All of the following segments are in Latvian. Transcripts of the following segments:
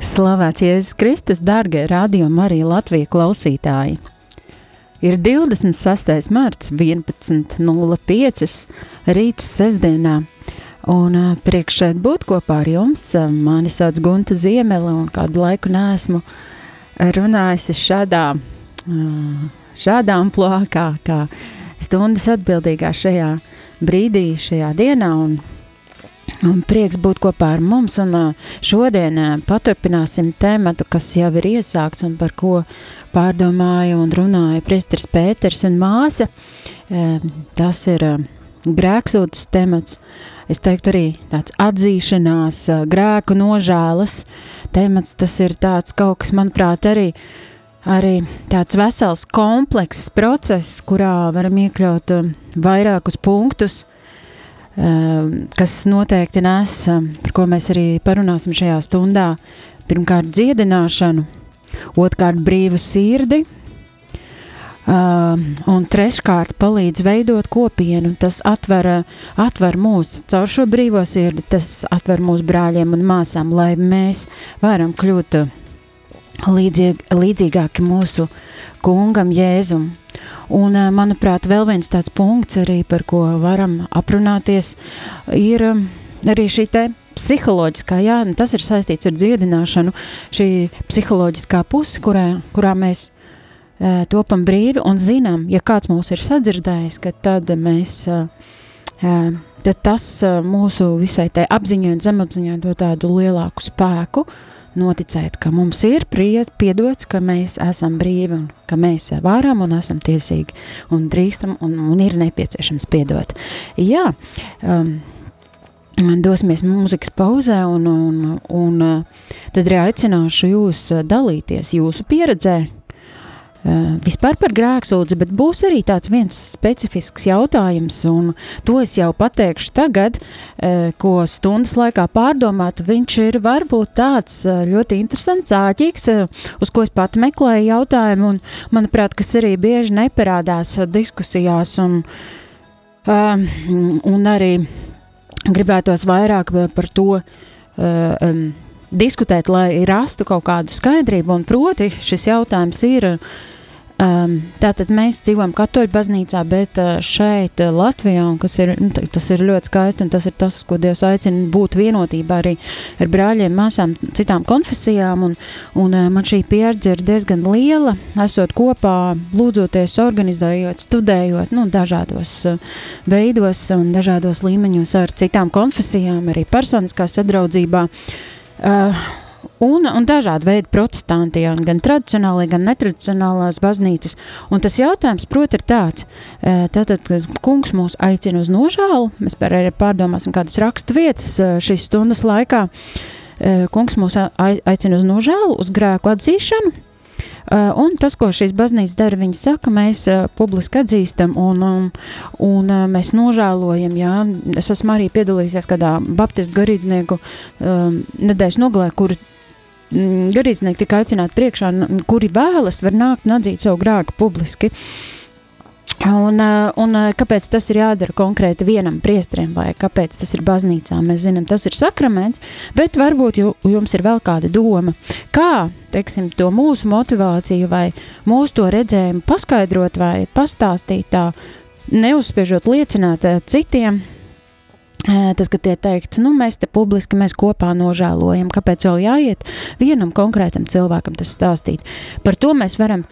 Slavēts Jēzus Kristus, darbie radio Marija Latvijas klausītāji! Ir 26. marts, 11.05. rīts sestdienā, un priekš šeit būt kopā ar jums. Mani sauc Gunta Ziemele, un kādu laiku neesmu runājusi šādā, šādā amplitūdā, kā, kā stundas atbildīgā šajā brīdī, šajā dienā. Un, Un prieks būt kopā ar mums, un šodien paturpināsim tēmatu, kas jau ir iesākts un par ko pārdomāja un runāja priesteris Pēters un māsa. Tas ir grēksūtas temats, es teiktu arī tāds atzīšanās, grēku nožēlas temats, tas ir tāds kaut kas, manuprāt, arī arī tāds vesels komplekss process, kurā varam iekļaut vairākus punktus, kas noteikti nes, ehm, par ko mēs arī parunāsim šajā stundā. Pirmkārt, dziedināšanu, otrkārt, brīvu sirdi, Uh, un treškārt, palīdz veidot kopienu. Tas atver, atver mūs caur šo brīvo sirdi, tas atver mūsu brāļiem un māsām, lai mēs varam kļūt līdzīg, līdzīgāki mūsu kungam Jēzum. Un, eh, manuprāt, vēl viens tāds punkts, arī, par ko varam aprunāties, ir eh, arī šī te psiholoģiskā, jā, nu, tas ir saistīts ar dziedināšanu, šī psiholoģiskā puse, kurā, kurā mēs e, topam brīvi un zinām, ja kāds mūs ir sadzirdējis, ka tad mēs, e, tad tas mūsu visai tai apziņai un zemapziņai dod tādu lielāku spēku, uh, noticēt, ka mums ir piedots, ka mēs esam brīvi un ka mēs varam un esam tiesīgi un drīkstam un, un ir nepieciešams piedot. Jā, um, dosimies mūzikas pauzē un, un, un tad arī aicināšu jūs dalīties jūsu pieredzē, Uh, vispār par grēksūdzi, bet būs arī tāds viens specifisks jautājums, un to es jau pateikšu tagad, uh, ko stundas laikā pārdomāt. Viņš ir varbūt tāds uh, ļoti interesants, āķīgs, uz ko es pat meklēju jautājumu, un manuprāt, kas arī bieži neparādās diskusijās, un, un arī gribētos vairāk par to um, diskutēt, lai rastu kaut kādu skaidrību, un proti šis jautājums ir Um, tātad mēs dzīvojam katoļu baznīcā, bet uh, šeit, uh, Latvijā, ir, nu, tas ir ļoti skaisti, un tas ir tas, ko Dievs aicina būt vienotībā arī ar brāļiem, māsām, citām konfesijām, un, un uh, man šī pieredze ir diezgan liela, esot kopā, lūdzoties, organizējot, studējot, nu, dažādos veidos un dažādos līmeņos ar citām konfesijām, arī personiskā sadraudzībā. Uh, un, un dažādi veidi protestanti, gan tradicionāli, gan netradicionālās baznīcas. Un tas jautājums, proti, ir tāds, e, tātad, kungs mūs aicina uz nožālu, mēs pārdomāsim kādas rakstu vietas e, šīs stundas laikā, e, kungs mūs aicina uz nožālu, uz grēku atzīšanu, Uh, un tas, ko šīs baznīcas dara, viņi saka, mēs uh, publiski atzīstam un, un, un uh, mēs nožēlojam. Jā. Es esmu arī piedalījies kādā baptistu garīdznieku um, nedēļas nogalē, kur Mm, garīdznieki tika aicināti priekšā, kuri vēlas, var nākt un atzīt savu grēku publiski. Uh, un uh, kāpēc tas ir jādara konkrēti vienam priestriem, vai kāpēc tas ir baznīcā? Mēs zinām, tas ir sakraments, bet varbūt jums ir vēl kāda doma, kā teiksim, to mūsu motivāciju vai mūsu to redzējumu paskaidrot vai pastāstīt tā, neuzspiežot liecināt uh, citiem, Tas, ka tie teikts, nu, mēs te publiski, mēs kopā nožēlojam, kāpēc jau jāiet vienam konkrētam cilvēkam tas stāstīt. Par to mēs varam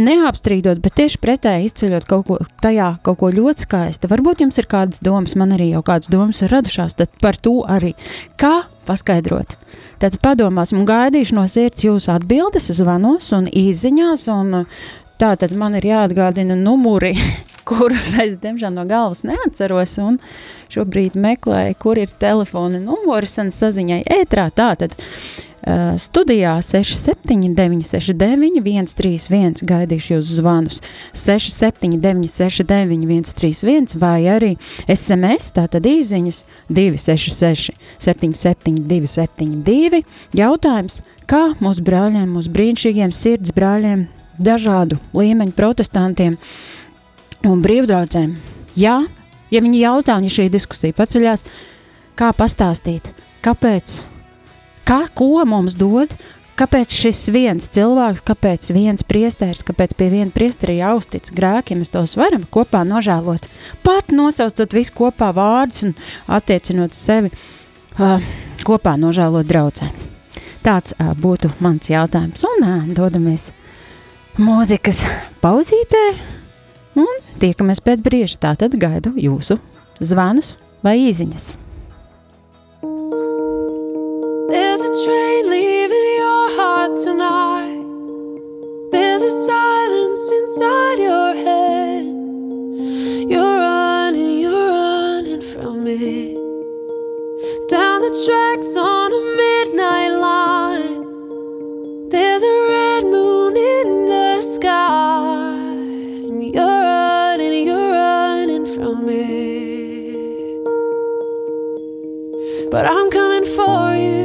neapstrīdot, bet tieši pretēji izceļot kaut ko tajā, kaut ko ļoti skaistu. Varbūt jums ir kādas domas, man arī jau kādas domas ir radušās, tad par to arī. Kā paskaidrot? Tad padomāsim un gaidīšu no sirds jūsu atbildes, zvanos un īziņās, un tā tad man ir jāatgādina numuri, kurus es, diemžēl, no galvas neatceros, šobrīd meklēju, kur ir telefona numurs un saziņai ētrā. Tātad uh, studijā 679 69 131 gaidīšu jūs zvanus. 679 69 131 vai arī SMS, tātad īziņas 266 77 272 jautājums, kā mūsu brāļiem, mūsu brīnišķīgiem sirds brāļiem, dažādu līmeņu protestantiem, uh, un brīvdraudzēm. Jā, ja viņi jautā, un ja šī diskusija paceļās, kā pastāstīt, kāpēc, kā, ko mums dod, kāpēc šis viens cilvēks, kāpēc viens priesteris, kāpēc pie viena priestera jāuztic grēki, ja mēs tos varam kopā nožēlot, pat nosaucot visu kopā vārdus un attiecinot sevi uh, kopā nožēlot draudzē. Tāds uh, būtu mans jautājums, un uh, dodamies mūzikas pauzītē. Un tiekamies pēc brīža. Tātad gaidu jūsu zvanus vai īsiņas. There's a train leaving your heart tonight. There's a silence inside your head. You're running, you're running from it. Down the tracks on a midnight line. There's a but I'm coming for you.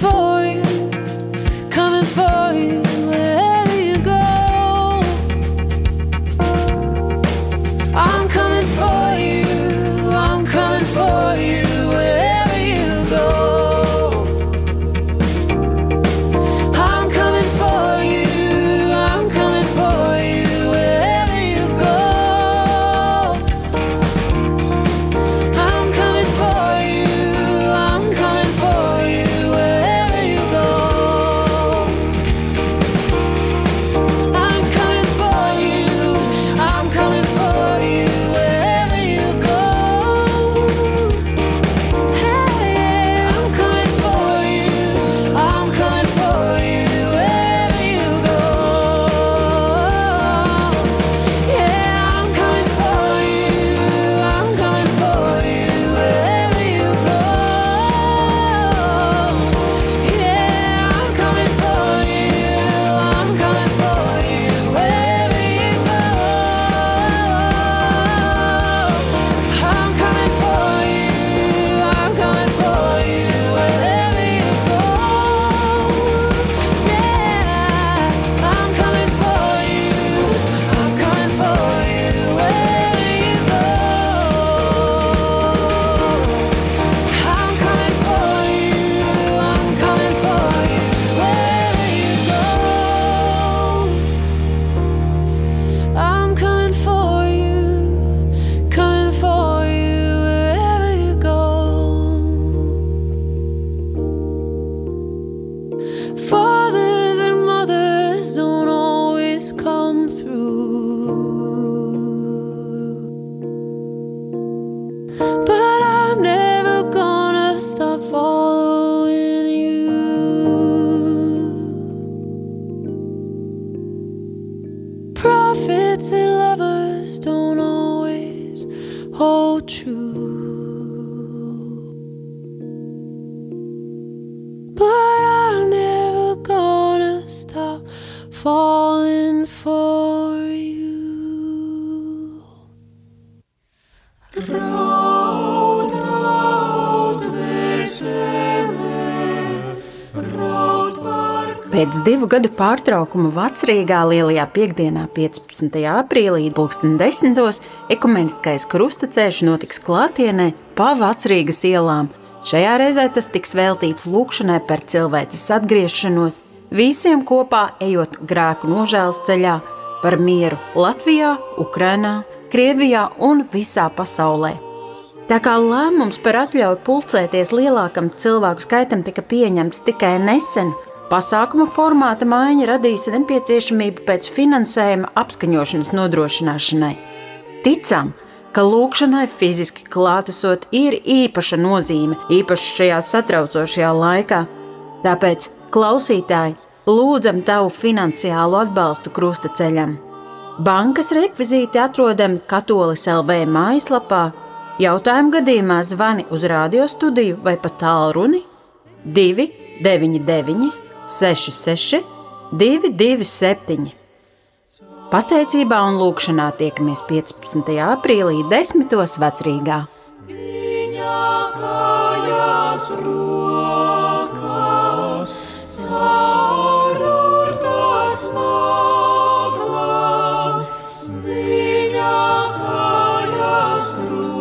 for you. Divu gadu pārtraukuma Vācijā lielajā piekdienā, 15. aprīlī, 2010. ekumeniskais krustaceļš notiks klātienē pa Vācijas ielām. Šajā reizē tas tiks veltīts lūkšanai par cilvēces atgriešanos, visiem kopā ejot grēku nožēlas ceļā par mieru Latvijā, Ukrainā, Krievijā un visā pasaulē. Tā kā lēmums par atļauju pulcēties lielākam cilvēku skaitam tika pieņemts tikai nesen, pasākuma formāta maiņa radīja nepieciešamību pēc finansējuma apskaņošanas nodrošināšanai. Ticam, ka lūkšanai fiziski klātesot ir īpaša nozīme, īpaši šajā satraucošajā laikā. Tāpēc, klausītāji, lūdzam tavu finansiālu atbalstu krusta ceļam! Bankas rekvizīti atrodami Katolis LV mājaslapā. Jautājumu gadījumā zvani uz radiostudiju vai pa tālruni 299 66 227. Pateicībā un lūkšanā tiekamies 15. aprīlī 10. vecrīgā. Viņa kājas rokas, caururtas naglā. Viņa kājas rokas.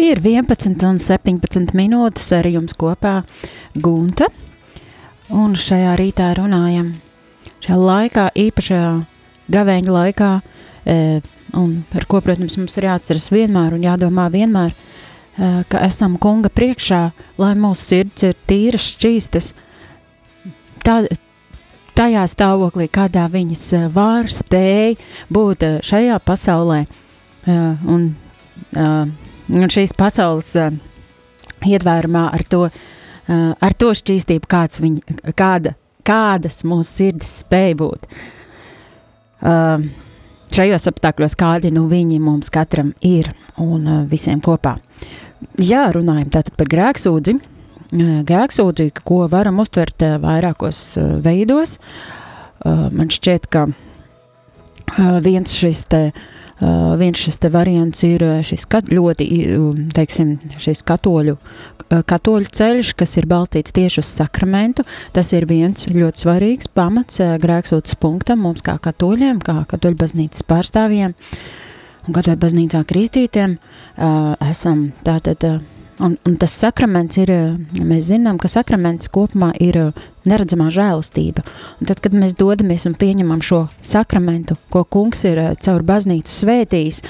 Ir 11 un 17 minūtes ar jums kopā Gunta. Un šajā rītā runājam šajā laikā, īpašajā gavēņa laikā, e, un par ko, protams, mums ir jāatceras vienmēr un jādomā vienmēr, e, ka esam kunga priekšā, lai mūsu sirds ir tīras, šķīstas, tā, tajā stāvoklī, kādā viņas var, spēj būt e, šajā pasaulē. E, un, e, un šīs pasaules uh, ietvērumā ar to, uh, ar to šķīstību, kāds viņa, kāda, kādas mūsu sirdis spēj būt. Uh, šajos apstākļos kādi nu viņi mums katram ir un uh, visiem kopā. Jā, runājam tātad par grēksūdzi. Grēksūdzi, ko varam uztvert vairākos veidos. Man šķiet, ka viens šis te uh, Uh, viens šis variants ir uh, šis kat, ļoti, teiksim, šis katoļu, uh, katoļu ceļš, kas ir balstīts tieši uz sakramentu. Tas ir viens ļoti svarīgs pamats grēksūtas punktam mums kā katoļiem, kā katoļu baznīcas pārstāvjiem un katoļu baznīcā kristītiem. Uh, esam tātad, uh, un, un tas sakraments ir, mēs zinām, ka sakraments kopumā ir uh, neredzamā žēlastība. Un tad, kad mēs dodamies un pieņemam šo sakramentu, ko kungs ir uh, caur baznīcu svētījis,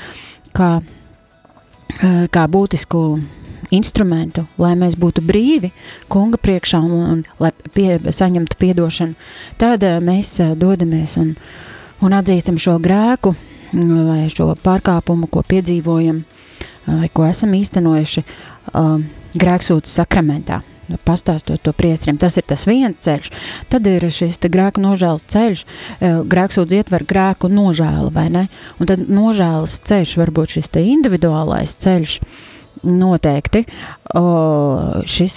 kā, uh, kā būtisku instrumentu, lai mēs būtu brīvi kunga priekšā un, un lai pie, saņemtu piedošanu, tad mēs dodamies un, un atzīstam šo grēku vai šo pārkāpumu, ko piedzīvojam vai ko esam īstenojuši uh, grēksūtas sakramentā pastāstot to priestrim. Tas ir tas viens ceļš. Tad ir šis grēku nožēlas ceļš. Grēksūdz ietver grēku nožēlu, vai ne? Un tad nožēlas ceļš var būt šis individuālais ceļš. Noteikti o, šis,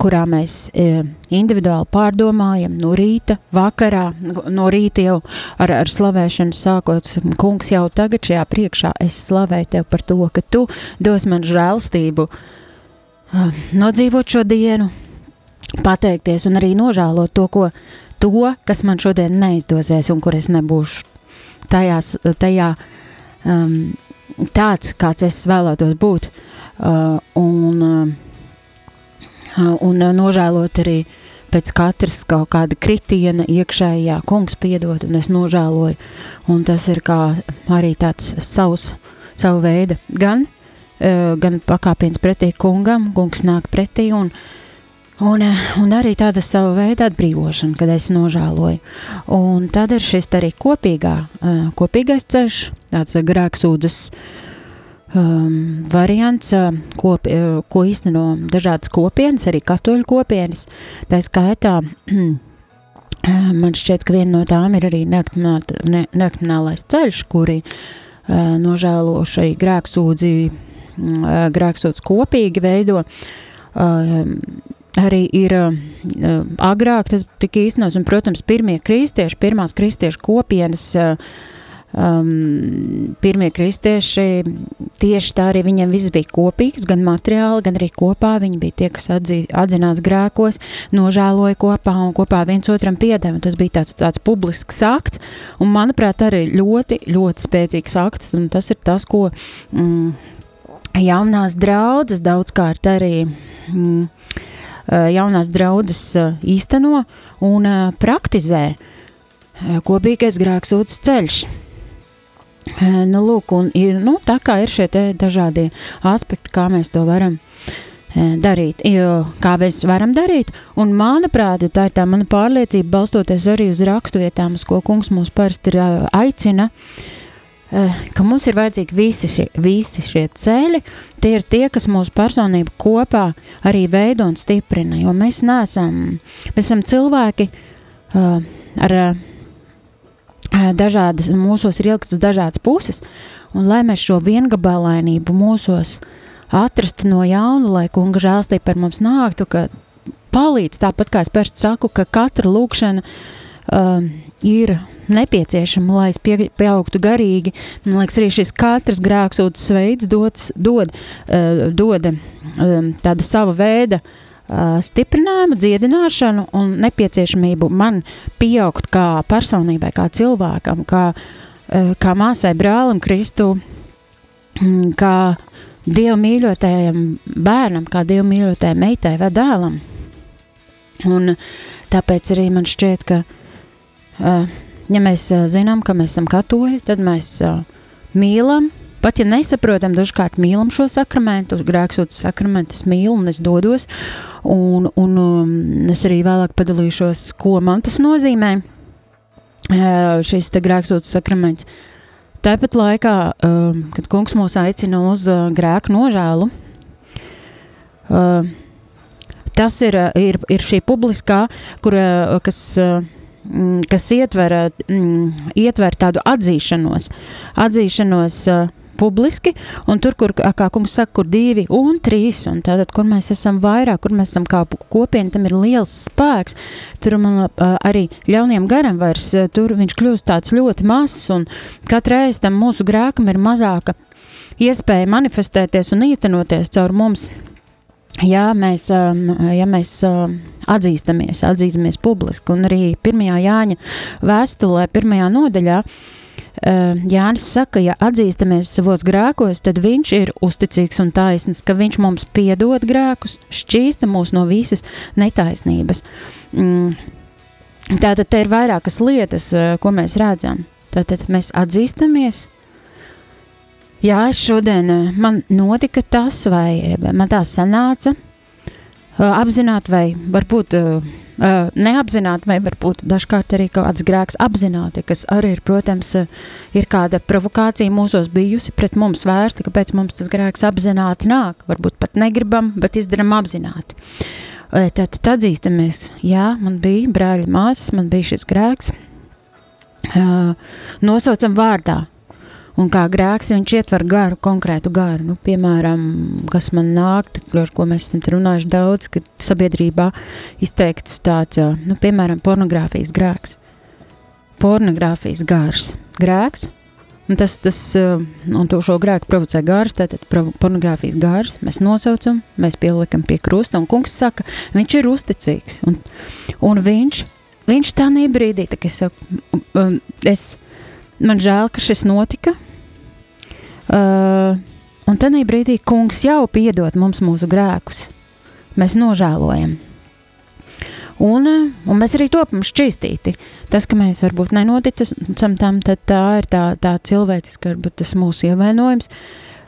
kurā mēs individuāli pārdomājam no rīta, vakarā, no rīta jau ar, ar slavēšanu sākot, kungs jau tagad šajā priekšā es slavēju tev par to, ka tu dos man žēlstību nodzīvot šo dienu, pateikties un arī nožēlot to, ko, to, kas man šodien neizdosies un kur es nebūšu tajās, tajā um, tāds, kāds es vēlētos būt, uh, un, uh, un nožēlot arī pēc katras kaut kāda kritiena iekšējā kungs piedod, un es nožēloju, un tas ir kā arī tāds savs, savu veidu gan gan pakāpiens pretī kungam, kungs nāk pretī un, un, un arī tāda sava veida atbrīvošana, kad es nožēloju. Un tad ir šis arī kopīgā, kopīgais ceļš, tāds grēksūdzes um, variants, ko, ko īsteno dažādas kopienas, arī katoļu kopienas, tā skaitā man šķiet, ka viena no tām ir arī neaktiminālais ceļš, kuri uh, uh, nožēlošai grēksūdzi, uh, grēksūdzi kopīgi veido. Uh, arī ir uh, agrāk tas tika īstenots, un, protams, pirmie kristieši, pirmās kristiešu kopienas uh, um, pirmie kristieši, tieši tā arī viņiem viss bija kopīgs, gan materiāli, gan arī kopā. Viņi bija tie, kas atzī, atzinās grēkos, nožēloja kopā un kopā viens otram piedeva. Tas bija tāds, tāds publisks akts, un manuprāt, arī ļoti, ļoti spēcīgs akts, tas ir tas, ko mm, jaunās draudzes daudzkārt arī. Mm, jaunās draudzes īsteno un praktizē kopīgais grēksūdzes ceļš. Nu, lūk, un, nu, tā kā ir šie dažādie aspekti, kā mēs to varam darīt, jo, kā mēs varam darīt, un manuprāt, tā ir tā mana pārliecība, balstoties arī uz rakstvietām, uz ko kungs mūs parasti aicina, ka mums ir vajadzīgi visi šie, visi šie ceļi, tie ir tie, kas mūsu personību kopā arī veido un stiprina, jo mēs neesam, mēs esam cilvēki uh, ar uh, dažādas, mūsos ir ieliktas dažādas puses, un lai mēs šo viengabalainību mūsos atrastu no jauna, lai kunga žēlstība par mums nāktu, ka palīdz tāpat kā es pēc saku, ka katra lūkšana uh, ir nepieciešama, lai es pie, pieaugtu garīgi. Man liekas, arī šis katrs grēksūdzes veids dod, dod, uh, dod um, tāda sava veida uh, stiprinājumu, dziedināšanu un nepieciešamību man pieaugt kā personībai, kā cilvēkam, kā, kā māsai, brālim, Kristu, mm, kā dievu mīļotajam bērnam, kā dievu mīļotajai meitai vai dēlam. Un tāpēc arī man šķiet, ka, ja mēs zinām, ka mēs esam katoļi, tad mēs mīlam Pat ja nesaprotam, dažkārt mīlam šo sakramentu, grēksūtas sakramentu, es mīlu un es dodos, un, un um, es arī vēlāk padalīšos, ko man tas nozīmē, uh, šis te grēksūtas sakraments. Tāpat laikā, um, kad kungs mūs aicina uz uh, grēku nožēlu, uh, tas ir, ir, ir šī publiskā, kur, kas kas ietver, ietver tādu atzīšanos, atzīšanos uh, publiski, un tur, kur, kā kungs saka, kur divi un trīs, un tātad, kur mēs esam vairāk, kur mēs esam kā kopiena, tam ir liels spēks, tur man arī ļauniem garam vairs, tur viņš kļūst tāds ļoti mazs, un katreiz tam mūsu grēkam ir mazāka iespēja manifestēties un īstenoties caur mums. Ja mēs, ja mēs atzīstamies, atzīstamies publiski, un arī pirmajā Jāņa vēstulē, pirmajā nodaļā, uh, Jānis saka, ja atzīstamies savos grēkos, tad viņš ir uzticīgs un taisns, ka viņš mums piedod grēkus, šķīsta mūs no visas netaisnības. Mm. Tātad te ir vairākas lietas, eh, ko mēs redzam. Tātad mēs atzīstamies, jā, šodien eh, man notika tas, vai man tā sanāca, apzināti vai varbūt uh, neapzināti, vai varbūt dažkārt arī kāds grēks apzināti, kas arī ir, protams, ir kāda provokācija mūsos bijusi pret mums vērsta, kāpēc mums tas grēks apzināti nāk. Varbūt pat negribam, bet izdaram apzināti. Uh, tad atzīstamies, jā, man bija brāļa māsas, man bija šis grēks. Uh, nosaucam vārdā, Un kā grēks, viņš ietver garu, konkrētu garu. Nu, piemēram, kas man nāk, ar ko mēs esam runājuši daudz, kad sabiedrībā izteikts tāds, nu, piemēram, pornogrāfijas grēks. Pornogrāfijas gars. Grēks, Un tas, tas, un to šo grēku provocē gārs, tātad pornogrāfijas gārs, mēs nosaucam, mēs pieliekam pie krusta, un kungs saka, viņš ir uzticīgs, un, un viņš, viņš tā nebrīdī, tā kā es saku, es, man žēl, ka šis notika, Uh, un tajā brīdī kungs jau piedod mums mūsu grēkus. Mēs nožēlojam. Un, uh, un mēs arī topam šķīstīti. Tas, ka mēs varbūt nenoticam tam, tā ir tā, tā cilvēciska, varbūt tas mūsu ievainojums,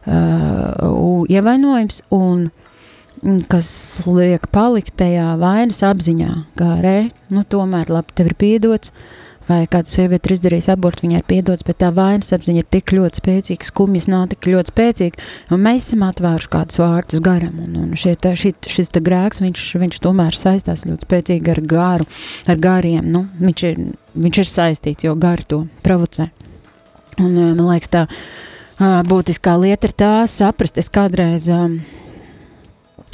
uh, ievainojums un kas liek palikt tajā vainas apziņā, kā re, nu tomēr labi, tev ir piedots, uh, vai kāda sieviete ir izdarījusi abortu, viņai ir piedots, bet tā vainas apziņa ir tik ļoti spēcīga, skumjas nav tik ļoti spēcīga, un mēs esam atvēruši kādus vārdus garam, un, un šie, tā, šī, šis te grēks, viņš, viņš tomēr saistās ļoti spēcīgi ar garu, ar gariem, nu, viņš ir, viņš ir saistīts, jo gari to provocē. Un man liekas tā, būtiskā lieta ir tā saprast, es kādreiz. Um,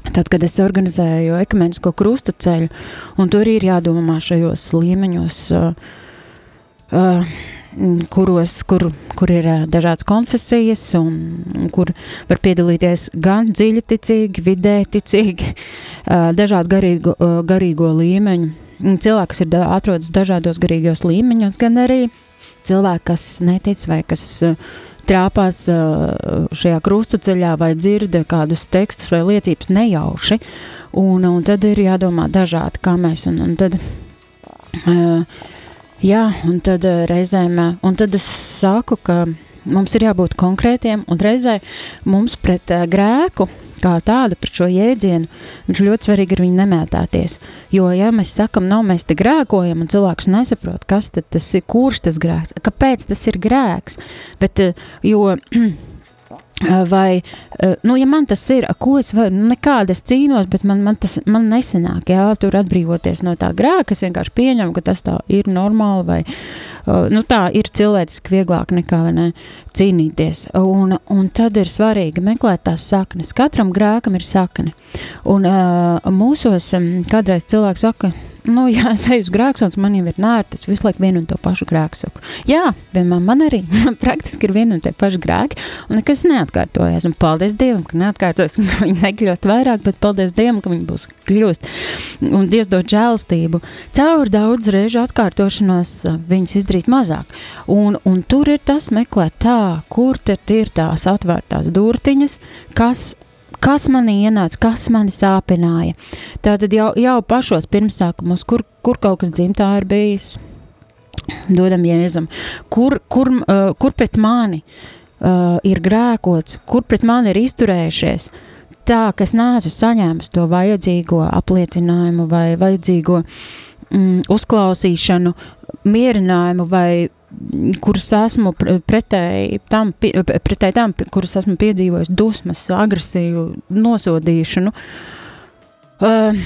Tad, kad es organizēju ekumenisko krusta ceļu, un tur ir jādomā šajos līmeņos, uh, uh, kuros, kur, kur ir uh, dažādas konfesijas, un, kur var piedalīties gan dziļi ticīgi, vidē ticīgi, uh, dažādu garīgo, uh, garīgo līmeņu. Cilvēki, kas ir da, atrodas dažādos garīgos līmeņos, gan arī cilvēki, kas netic vai kas uh, trāpās šajā krustaceļā vai dzird kādus tekstus vai liecības nejauši. Un, un tad ir jādomā dažādi, kā mēs. Un, un tad, jā, un tad reizēm, un tad es saku, ka mums ir jābūt konkrētiem, un reizē mums pret grēku kā tādu, pret šo jēdzienu, viņš ļoti svarīgi ir viņu nemētāties. Jo, ja mēs sakam, nav mēs te grēkojam, un cilvēks nesaprot, kas tas ir, kurš tas grēks, kāpēc tas ir grēks, bet, eh, jo Vai, nu, ja man tas ir, ko es varu, nu, nekāda es cīnos, bet man, man tas man nesenāk, jā, tur atbrīvoties no tā grēka, es vienkārši pieņemu, ka tas tā ir normāli, vai, nu, tā ir cilvēciski vieglāk nekā, vai ne, cīnīties. Un, un tad ir svarīgi meklēt tās saknes. Katram grēkam ir sakne. Un mūsos um, kādreiz cilvēks saka, nu, jā, es eju uz grēksons, man jau ir nērti, es visu laiku vienu un to pašu grēku saku. Jā, vienmēr man arī praktiski ir viena un tie paši grēki, un nekas neatkārtojas. Un paldies Dievam, ka neatkārtojas, ka viņi nekļūst vairāk, bet paldies Dievam, ka viņi būs kļūst. Un Dievs dod žēlstību. Caur daudz reižu atkārtošanos viņus izdarīt mazāk. Un, un tur ir tas meklēt tā, kur tad ir tās atvērtās durtiņas, kas kas manī ienāca, kas mani sāpināja. Tātad jau, jau pašos pirmsākumos, kur, kur kaut kas dzimtā ir bijis, dodam jēzum, kur, kur, uh, kur pret mani uh, ir grēkots, kur pret mani ir izturējušies, tā, ka es neesmu saņēmis to vajadzīgo apliecinājumu vai vajadzīgo mm, uzklausīšanu, mierinājumu vai kuras esmu pretēji tam, pretēji tam, kuras esmu piedzīvojis dusmas, agresiju, nosodīšanu. Uh,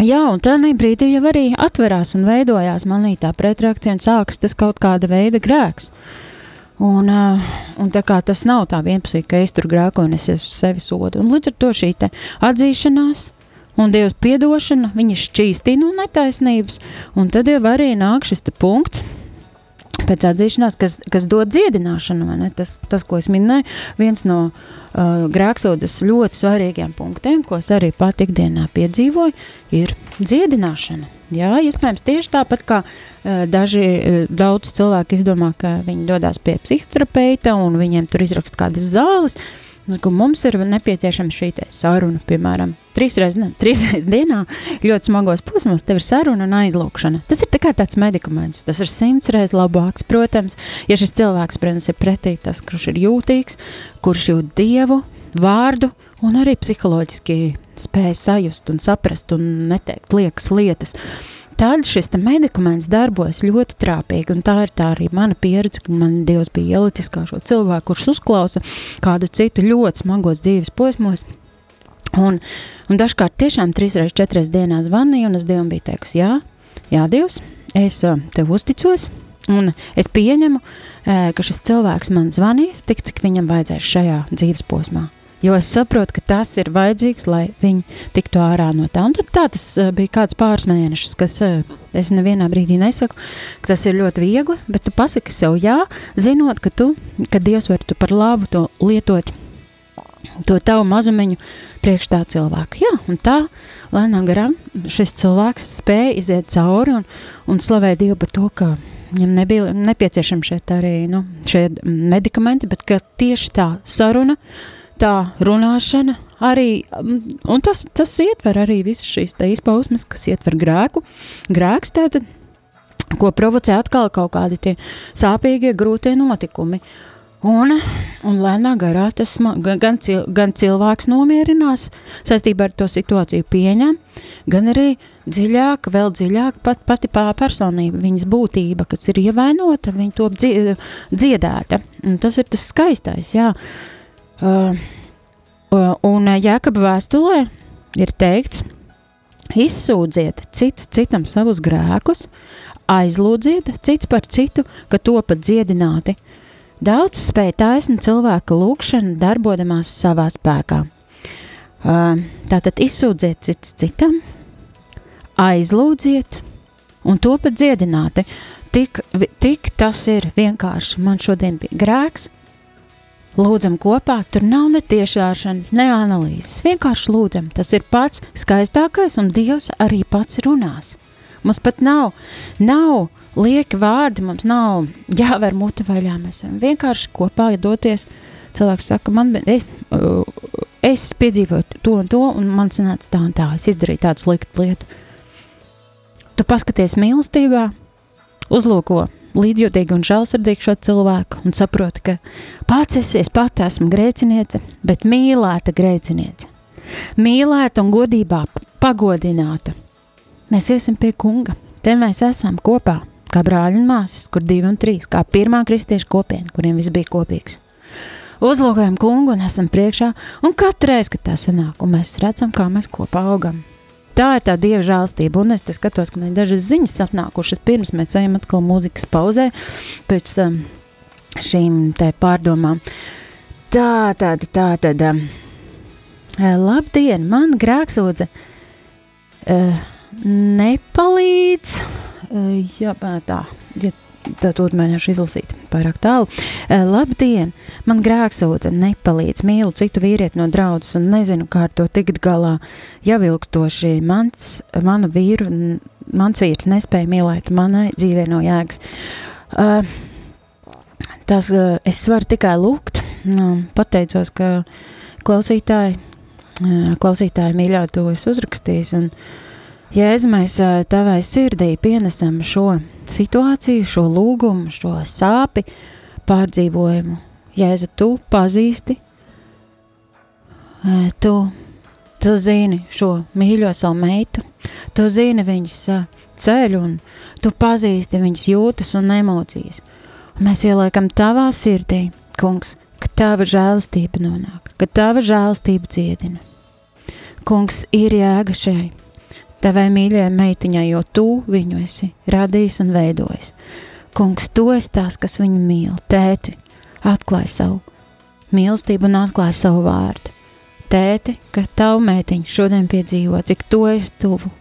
jā, un tādā brīdī jau arī atverās un veidojās manī tā pretreakcija un sākas tas kaut kāda veida grēks. Un, uh, un tā kā tas nav tā vienpusīgi, ka es tur grēkoju un es sevi sodu. Un līdz ar to šī atzīšanās un Dievs piedošana, viņa šķīstina no netaisnības, un tad jau arī nāk šis punkts, pēc atzīšanās, kas, kas dod dziedināšanu. Tas, tas, ko es minēju, viens no uh, grēksodas ļoti svarīgiem punktiem, ko es arī pat ikdienā piedzīvoju, ir dziedināšana. Jā, iespējams, tieši tāpat kā uh, daži uh, daudz cilvēki izdomā, ka viņi dodas pie psihoterapeita un viņiem tur izraksta kādas zāles. Mums ir nepieciešama šī saruna, piemēram, trīs reizes, trīs reizes dienā, ļoti smagos posmos, tev ir saruna un aizlūkšana. Tas ir tā tāds medikaments. Tas ir simts reizes labāks, protams, ja šis cilvēks, protams, ir pretī tas, kurš ir jūtīgs, kurš jūt dievu, vārdu un arī psiholoģiski spēj sajust un saprast un neteikt liekas lietas. Tad šis medikaments darbojas ļoti trāpīgi, un tā ir tā arī mana pieredze, ka man Dievs bija ielicis kā šo cilvēku, kurš uzklausa kādu citu ļoti smagos dzīves posmos, Un, un dažkārt tiešām trīs reizes, četras dienās zvanīju, un es Dievam biju teikusi, jā, jā, Dievs, es tev uzticos, un es pieņemu, ka šis cilvēks man zvanīs tik, cik viņam vajadzēs šajā dzīves posmā. Jo es saprotu, ka tas ir vajadzīgs, lai viņi tiktu ārā no tā. Un tad tā tas uh, bija kāds pāris mēnešus, kas uh, es nevienā brīdī nesaku, ka tas ir ļoti viegli, bet tu pasaki sev jā, zinot, ka tu, ka Dievs var tu par labu to lietot, to tavu mazumiņu priekš tā cilvēka. Jā, un tā lēnām garām šis cilvēks spēja iziet cauri un, un slavē Dievu par to, ka viņam nebija nepieciešami šeit arī nu, šie medikamenti, bet tieši tā saruna, tā runāšana arī, un tas, tas ietver arī visas šīs izpausmes, kas ietver grēku. Grēks tātad, ko provocē atkal kaut kādi tie sāpīgie, grūtie notikumi. Un, un lēnā garā tas gan, cil, gan cilvēks nomierinās saistībā ar to situāciju pieņem, gan arī dziļāk, vēl dziļāk pat pati personība, viņas būtība, kas ir ievainota, viņa to dziedēta. Un tas ir tas skaistais, jā. Uh, Uh, un Jēkabā vēstulē ir teikts, izsūdziet cits citam savus grēkus, aizlūdziet cits par citu, ka to pat dziedināti. Daudz spēj taisni cilvēka lūkšana darbodamās savā spēkā. Uh, tātad izsūdziet cits citam, aizlūdziet, un to pat dziedināti. Tik, tik tas ir vienkārši. Man šodien bija grēks, lūdzam kopā, tur nav ne tiešāšanas, ne analīzes. Vienkārši lūdzam, tas ir pats skaistākais, un Dievs arī pats runās. Mums pat nav, nav lieki vārdi, mums nav jāver muti vaļā. Mēs vienkārši kopā doties. Cilvēks saka, man es, uh, es piedzīvoju to un to, un man sanāca tā un tā. Es izdarīju tādu sliktu lietu. Tu paskaties mīlestībā, uzlūko līdzjūtīgi un žēlsirdīgi šo cilvēku un saproti, ka pats esi, es pati esmu grēciniece, bet mīlēta grēciniece. Mīlēta un godībā pagodināta. Mēs iesim pie kunga. Te mēs esam kopā, kā brāļi un māsas, kur divi un trīs, kā pirmā kristiešu kopiena, kuriem viss bija kopīgs. Uzlūkojam kungu un esam priekšā, un katru reizi, kad tā sanāk, un mēs redzam, kā mēs kopā augam. Tā ir tā dieva žēlstība, un es skatos, ka man ir dažas ziņas atnākušas. Pirms mēs ejam atkal mūzikas pauzē, pēc um, šīm te pārdomām. Tā, tā, tā, tad, um, labdien, man grēksodze uh, nepalīdz, uh, jā, tā, ja tā to mēģināšu izlasīt pārāk tālu. Uh, labdien, man grēksodze nepalīdz, mīlu citu vīrieti no draudzes un nezinu, kā ar to tikt galā. Jau ilgstoši mans, manu vīru, mans vīrs nespēja mīlēt, manai dzīvē no jēgas. Uh, tas uh, es varu tikai lūgt, nu, pateicos, ka klausītāji, uh, klausītāji mīļā to es uzrakstījis un Jēzu, mēs ā, tavai sirdī pienesam šo situāciju, šo lūgumu, šo sāpi, pārdzīvojumu. Jēzu, tu pazīsti, ā, tu, tu zini šo mīļo savu meitu, tu zini viņas ā, ceļu un tu pazīsti viņas jūtas un emocijas. Un mēs ieliekam tavā sirdī, kungs, ka tava žēlastība nonāk, ka tava žēlastība dziedina. Kungs, ir jēga šai tavai mīļajai meitiņai, jo tu viņu esi radījis un veidojis. Kungs, tu esi tas, kas viņu mīl. Tēti, atklāj savu mīlestību un atklāj savu vārdu. Tēti, ka tavu meitiņu šodien piedzīvo, cik tu esi tuvu,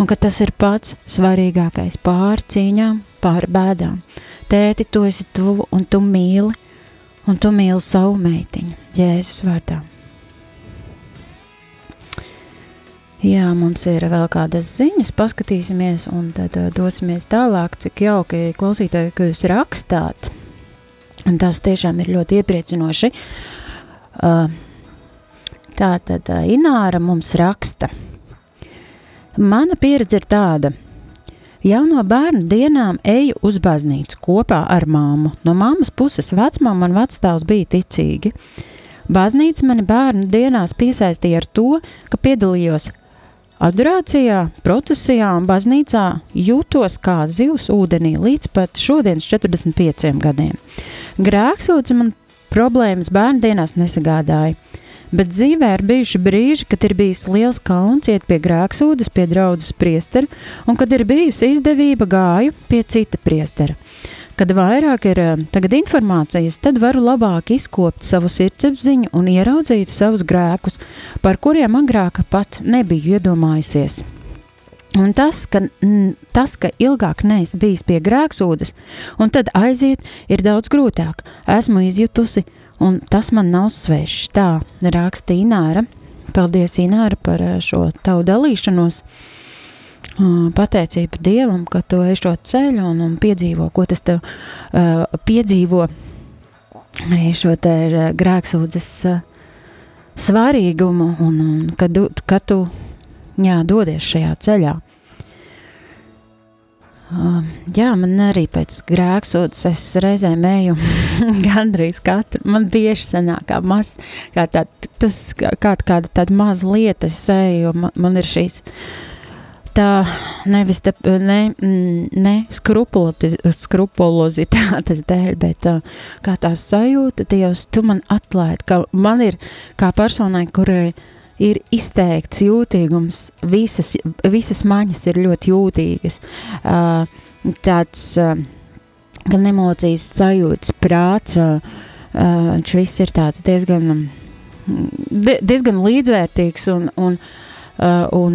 un ka tas ir pats svarīgākais pār cīņām, pār bēdām. Tēti, tu esi tuvu un tu mīli, un tu mīli savu meitiņu, Jēzus vārdā. Jā, mums ir vēl kādas ziņas, paskatīsimies, un tad uh, dosimies tālāk, cik jauki klausītāji, ka jūs rakstāt. Un tas tiešām ir ļoti iepriecinoši. Uh, tā tad uh, Ināra mums raksta. Mana pieredze ir tāda. Jau no bērnu dienām eju uz baznīcu kopā ar māmu. No mammas puses vecmāma un vecstāvs bija ticīgi. Baznīca mani bērnu dienās piesaistīja ar to, ka piedalījos Adorācijā, procesijā un baznīcā jūtos kā zivs ūdenī līdz pat šodienas 45 gadiem. Grēksūdzi man problēmas bērndienās nesagādāja, bet dzīvē ir bijuši brīži, kad ir bijis liels kauns iet pie grēksūdas, pie draudzes priestera, un kad ir bijusi izdevība gāju pie cita priestera. Kad vairāk ir eh, tagad informācijas, tad varu labāk izkopt savu sirdsapziņu un ieraudzīt savus grēkus, par kuriem agrāk pat nebiju iedomājusies. Un tas, ka, mm, tas, ka ilgāk neesmu bijis pie grēksūdas, un tad aiziet, ir daudz grūtāk. Esmu izjutusi, un tas man nav svešs. Tā raksta Ināra. Paldies, Ināra, par eh, šo tavu dalīšanos. Uh, Pateicība Dievam, ka tu ej šo ceļu un, un piedzīvo, ko tas tev uh, piedzīvo. Arī šo te uh, grēksūdzes uh, svarīgumu un, un kad, tu- kad tu jā, dodies šajā ceļā. Uh, jā, man arī pēc grēksūdzes es reizēm eju gandrīz katru. Man bieži sanāk, kā maz, kā tā, tas, kā, kā kāda tāda maza lieta es eju, man, man ir šīs tā nevis te, ne, mm, ne skrupulozitātes dēļ, bet uh, kā tā sajūta, Dievs, tu man atlaid, ka man ir kā personai, kurai ir izteikts jūtīgums, visas, visas maņas ir ļoti jūtīgas. Tāds gan emocijas, sajūtas, prāts. Viņš viss ir tāds diezgan, diezgan līdzvērtīgs un, un, un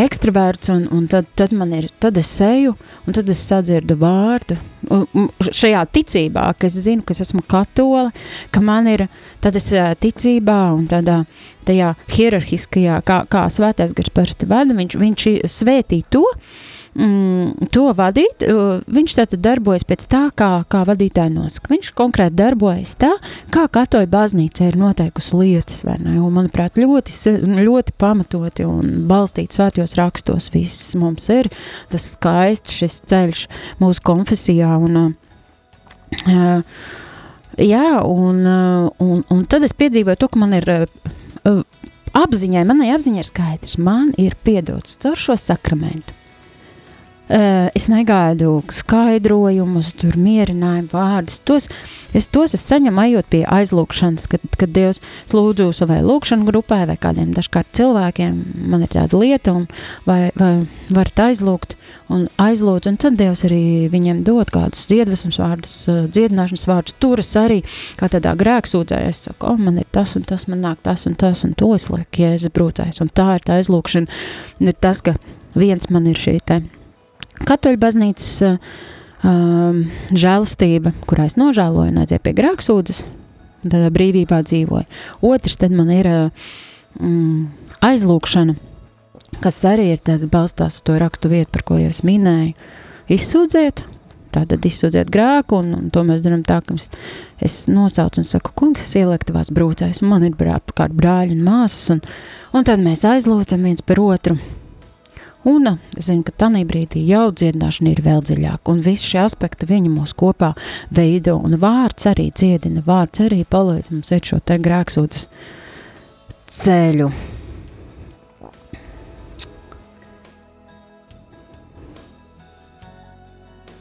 ekstraverts, un, un tad, tad man ir, tad es eju, un tad es sadzirdu vārdu. Un, un šajā ticībā, ka es zinu, ka es esmu katola, ka man ir, tad es ticībā un tādā, tajā hierarhiskajā, kā, kā svētais gars parasti vada, viņš, viņš svētī to, uh, mm, to vadīt, viņš tātad darbojas pēc tā, kā, kā vadītāji nosaka. Viņš konkrēti darbojas tā, kā katoja baznīca ir noteikusi lietas, vai ne? Un, manuprāt, ļoti, ļoti pamatoti un balstīts svētajos rakstos viss mums ir tas skaists šis ceļš mūsu konfesijā un uh, jā, un, un, un tad es piedzīvoju to, ka man ir uh, apziņai, manai apziņai ir skaidrs, man ir piedots caur šo sakramentu es negaidu skaidrojumus, tur mierinājumu vārdus. Tos es, tos es saņemu ejot pie aizlūgšanas, kad, kad Dievs lūdzu savai lūgšanu grupai vai kādiem dažkārt cilvēkiem, man ir tāda lieta, un vai, vai varat aizlūgt un aizlūdz, un tad Dievs arī viņiem dod kādus iedvesmas vārdus, eh, dziedināšanas vārdus. Tur es arī kā tādā grēksūdzē, es saku, o, man ir tas un tas, man nāk tas un tas, un to es lieku, ja es brūcējos, un tā ir tā aizlūgšana, ir tas, ka viens man ir šī te Katoļu baznīcas um, žēlastība, kurā es nožēloju aizēju pie grēksūdzes, tādā brīvībā dzīvoju. Otrs tad man ir um, aizlūkšana, kas arī ir balstās uz to rakstu vietu, par ko jau es minēju. Izsūdziet, tātad izsūdziet grēku, un, un to mēs darām tā, ka es, nosaucu un saku, kungs, es ielieku tavās brūcēs, un man ir brā, kādi brāļi un māsas, un, un tad mēs aizlūcam viens par otru, Un es zinu, ka tajā brīdī jau dziedināšana ir vēl dziļāka, un visi šie aspekti viņa mūs kopā veido, un vārds arī dziedina, vārds arī palīdz mums iet šo te grēksūtas ceļu.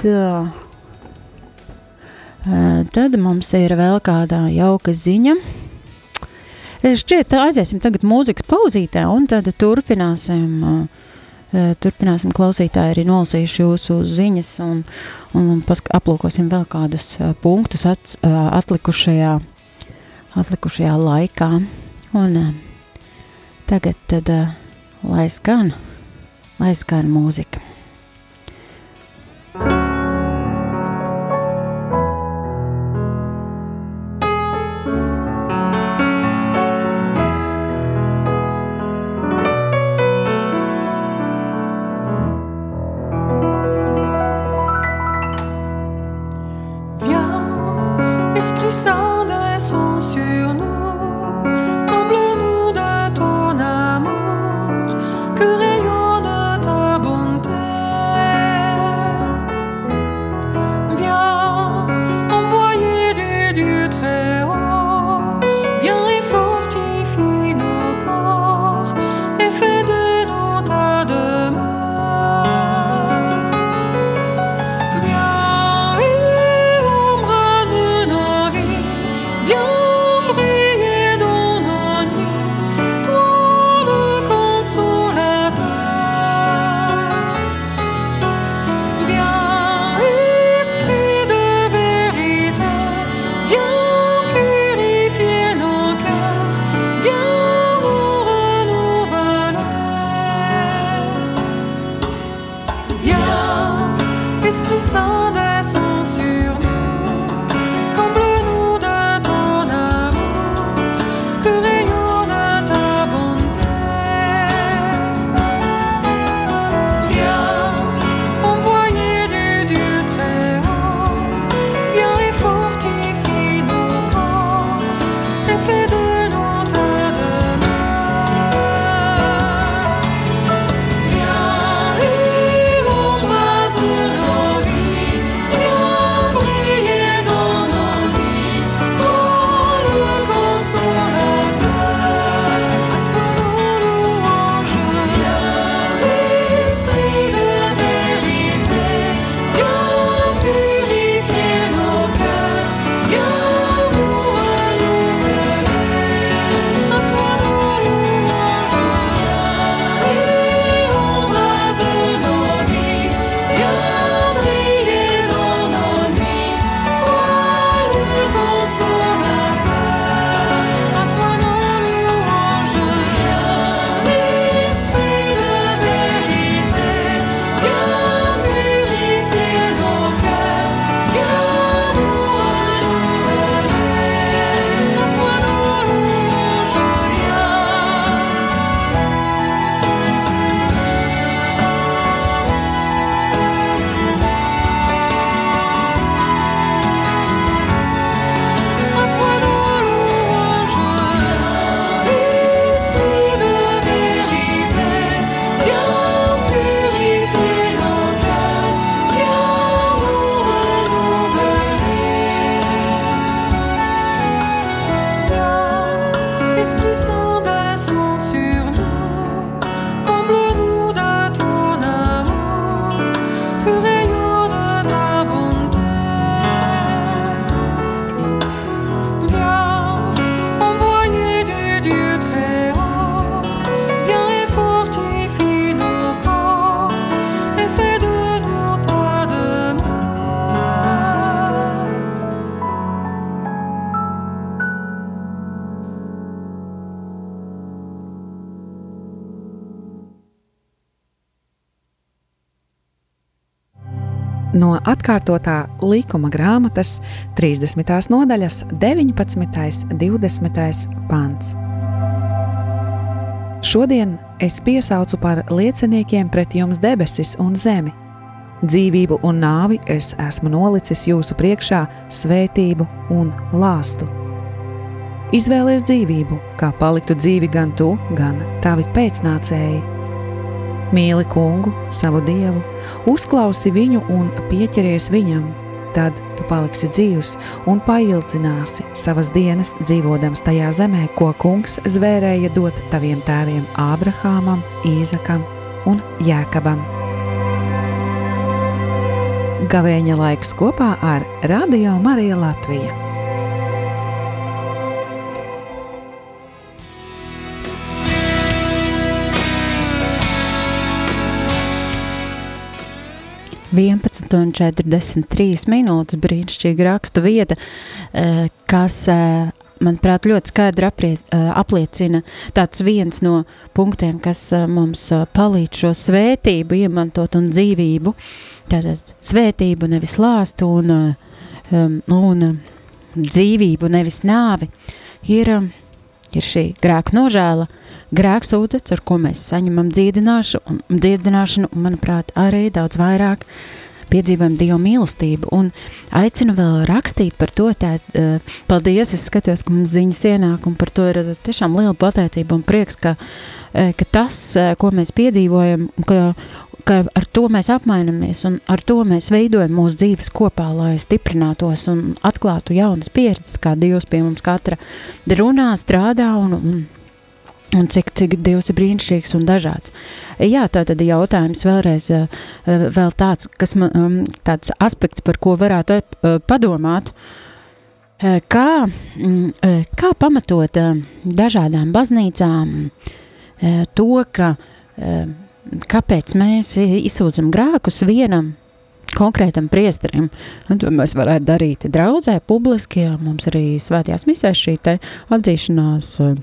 Tā. Tad mums ir vēl kāda jauka ziņa. Šķiet, aiziesim tagad mūzikas pauzītē, un tad turpināsim uh, turpināsim klausītāji arī nolasījuši jūsu ziņas un, un aplūkosim vēl kādus eh, punktus at, eh, atlikušajā, atlikušajā laikā. Un tagad tad lai skan, lai skan mūzika. Atkārtotā likuma grāmatas 30. nodaļas 19. un 20. pants. Šodien es piesaucu par lieciniekiem pret jums debesis un zemi. Dzīvību un nāvi es esmu nolicis jūsu priekšā, svētību un lāstu. Izvēlies dzīvību, kā paliktu dzīvi gan tu, gan tavi pēcnācēji. Mīli kungu, savu dievu, uzklausi viņu un pieķeries viņam, tad tu paliksi dzīvs un paildzināsi savas dienas dzīvodams tajā zemē, ko kungs zvērēja dot taviem tēviem Ābrahāmam, Īzakam un Jēkabam. Gavēņa laiks kopā ar Radio Mariju Latviju. Vienpadsmit un 43 minūtes brīnišķīga rakstu vieta, eh, kas, eh, manuprāt, ļoti skaidri aprie, eh, apliecina tāds viens no punktiem, kas mums palīdz šo svētību iemantot un dzīvību. Tātad svētību nevis lāstu un, um, un dzīvību nevis nāvi ir, ir šī grēka nožēla, grēks ūdens, ar ko mēs saņemam dziedināšu, un, dziedināšanu, un, manuprāt, arī daudz vairāk piedzīvojam Dieva mīlestību. Un aicinu vēl rakstīt par to, tā, uh, paldies, es skatos, ka mums ziņas ienāk, un par to ir tiešām liela pateicība un prieks, ka, uh, ka tas, uh, ko mēs piedzīvojam, ka, ka ar to mēs apmainamies, un ar to mēs veidojam mūsu dzīves kopā, lai stiprinātos un atklātu jaunas pieredzes, kā Dievs pie mums katra runā, strādā un, un Un cik, cik Dievs ir brīnišķīgs un dažāds. Jā, tā tad jautājums vēlreiz, eh, eh, vēl tāds, kas man, um, tāds aspekts, par ko varētu eh, padomāt, kā, mm, kā pamatot dažādām baznīcām to, ka kāpēc mēs izsūdzam grēkus vienam konkrētam priesterim. Un to mēs varētu darīt draudzē, publiski, jā, mums arī svētajās misēs šī atzīšanās uh,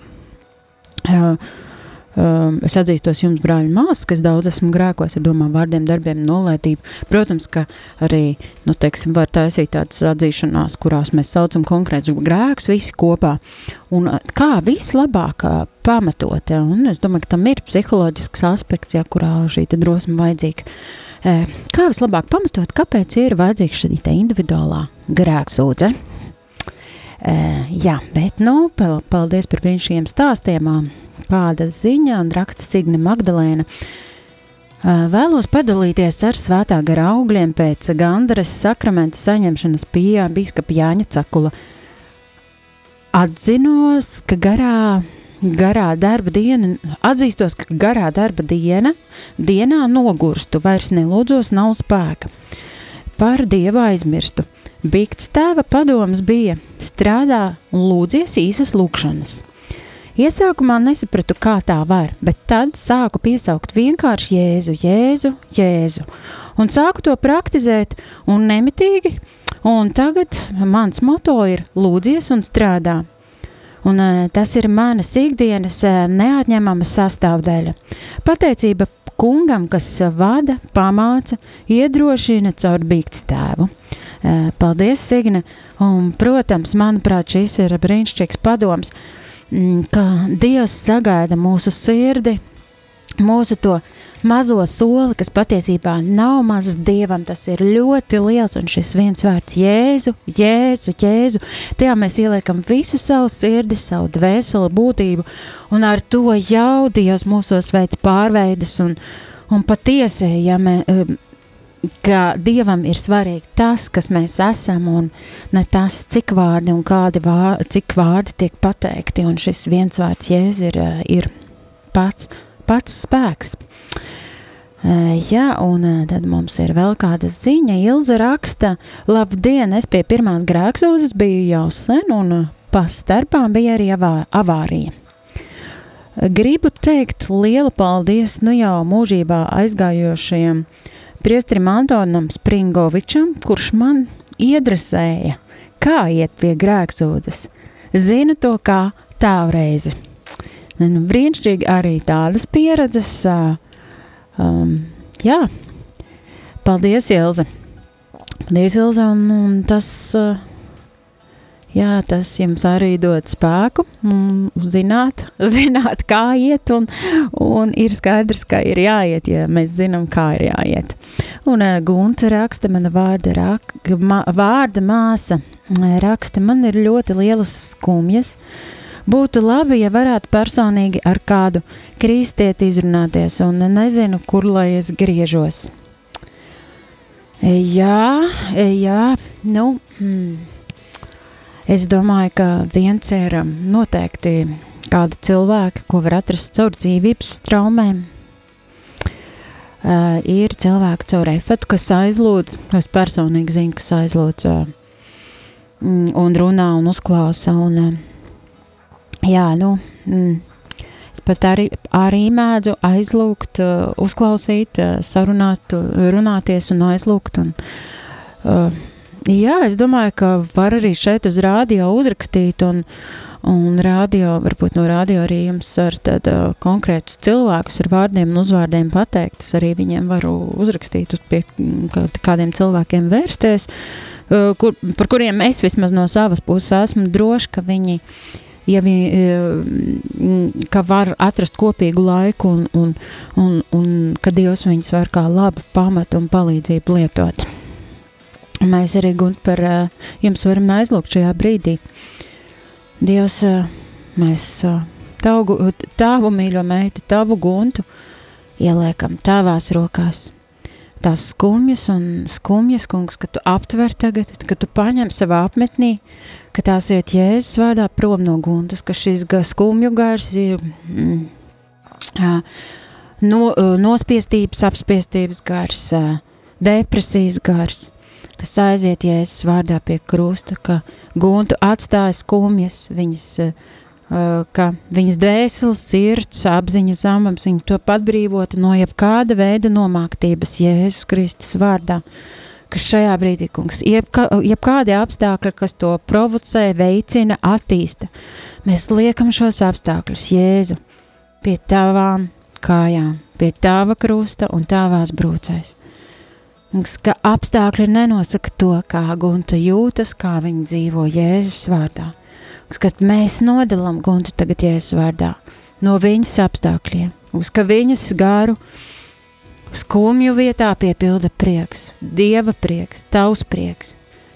es atzīstos jums, brāļi, māsas, kas daudz esmu grēkos ar domām, vārdiem, darbiem, nolētību. Protams, ka arī, nu, teiksim, var taisīt tādas atzīšanās, kurās mēs saucam konkrētus grēkus visi kopā. Un kā vislabāk pamatot, ja? un es domāju, ka tam ir psiholoģisks aspekts, ja, kurā šī drosme vajadzīga. Kā vislabāk pamatot, kāpēc ir vajadzīga šī individuālā grēksūdze? Uh, jā, bet, nu, paldies par brīnišķīgiem stāstiem. Kāda ziņa un raksta Signe Magdalēna. Uh, vēlos padalīties ar svētā gara augļiem pēc Gandaras sakramenta saņemšanas pie bīskapa Jāņa Cakula. Atzinos, ka garā, garā darba diena, atzīstos, ka garā darba diena, dienā nogurstu, vairs nelūdzos, nav spēka. Par Dievu aizmirstu – Bikts tēva padoms bija strādā un lūdzies īsas lūkšanas. Iesākumā nesapratu, kā tā var, bet tad sāku piesaukt vienkārši Jēzu, Jēzu, Jēzu, un sāku to praktizēt un nemitīgi, un tagad mans moto ir lūdzies un strādā. Un tas ir manas ikdienas neatņemama sastāvdaļa. Pateicība kungam, kas vada, pamāca, iedrošina caur bikts tēvu. Eh, paldies, Signe! Un, protams, manuprāt, šis ir brīnišķīgs padoms, mm, ka Dievs sagaida mūsu sirdi, mūsu to mazo soli, kas patiesībā nav mazs dievam, tas ir ļoti liels, un šis viens vārds Jēzu, Jēzu, Jēzu, tajā mēs ieliekam visu savu sirdi, savu dvēseli būtību, un ar to jau Dievs mūsos veids pārveidas, un, un patiesi, ja mēs ka Dievam ir svarīgi tas, kas mēs esam, un ne tas, cik vārdi un kādi vārdi, cik vārdi tiek pateikti, un šis viens vārds Jēzus ir, eh, ir pats, pats spēks. Uh, jā, un uh, tad mums ir vēl kāda ziņa. Ilza raksta, labdien, es pie pirmās grēksūdzes biju jau sen, un pa starpām bija arī avā, avārija. Gribu teikt lielu paldies nu jau mūžībā aizgājošajiem uh, priestrim Antonam Springovičam, kurš man iedresēja, kā iet pie grēksūdzes. Zinu to kā tāvreizi. Nu, brīnišķīgi arī tādas pieredzes. Um, jā, paldies, Ilze! Paldies, Ilze, un, un tas, uh, jā, tas jums arī dod spēku, un zināt, zināt, kā iet, un, un ir skaidrs, ka ir jāiet, ja mēs zinām, kā ir jāiet. Un uh, Gunta raksta, mana vārda, rak, ma, vārda māsa raksta, man ir ļoti lielas skumjas, Būtu labi, ja varētu personīgi ar kādu kristieti izrunāties, un nezinu, kur lai es griežos. Jā, jā, nu, mm, es domāju, ka viens ir um, noteikti kāda cilvēka, ko var atrast caur dzīvības traumēm. Uh, ir cilvēki caur efektu, kas aizlūdz, es personīgi zinu, kas aizlūdz uh, un runā un uzklausa. Un, uh, jā, nu, mm, es pat arī, arī mēdzu aizlūgt, uh, uzklausīt, uh, sarunāt, runāties un aizlūgt. Un, uh, jā, es domāju, ka var arī šeit uz rādio uzrakstīt un, un rādio, varbūt no rādio arī jums ar tad uh, konkrētus cilvēkus ar vārdiem un uzvārdiem pateikt. Es arī viņiem varu uzrakstīt, uz pie kādiem cilvēkiem vērsties, uh, kur, par kuriem es vismaz no savas puses esmu droši, ka viņi uh, ja vi, ka var atrast kopīgu laiku un, un, un, un ka Dievs viņus var kā labu pamatu un palīdzību lietot. Mēs arī gunt par e, jums varam aizlūgt šajā brīdī. Dievs, e, mēs tavu, tavu mīļo meitu, tavu guntu ieliekam tavās rokās tās skumjas un skumjas, kungs, ka tu aptver tagad, ka tu paņem savā apmetnī, ka tās iet Jēzus vārdā prom no guntas, ka šis skumju gars ir mm, no, nospiestības, apspiestības gars, depresijas gars. Tas aiziet Jēzus vārdā pie krusta, ka guntu atstāja skumjas, viņas Eh, ka viņas dvēseles, sirds, apziņa, zemapziņa top atbrīvota no jebkāda veida nomāktības Jēzus Kristus vārdā. Kas šajā brīdī, kungs, jebka, jebkādi apstākļi, kas to provocē, veicina, attīsta, mēs liekam šos apstākļus Jēzu pie tavām kājām, pie tava krusta un tavās brūcēs. Mums, ka apstākļi nenosaka to, kā Gunta jūtas, kā viņa dzīvo Jēzus vārdā kad mēs nodalām Guntu tagad Jēzus vārdā no viņas apstākļiem, uz ka viņas garu skumju vietā piepilda prieks, Dieva prieks, tavs prieks,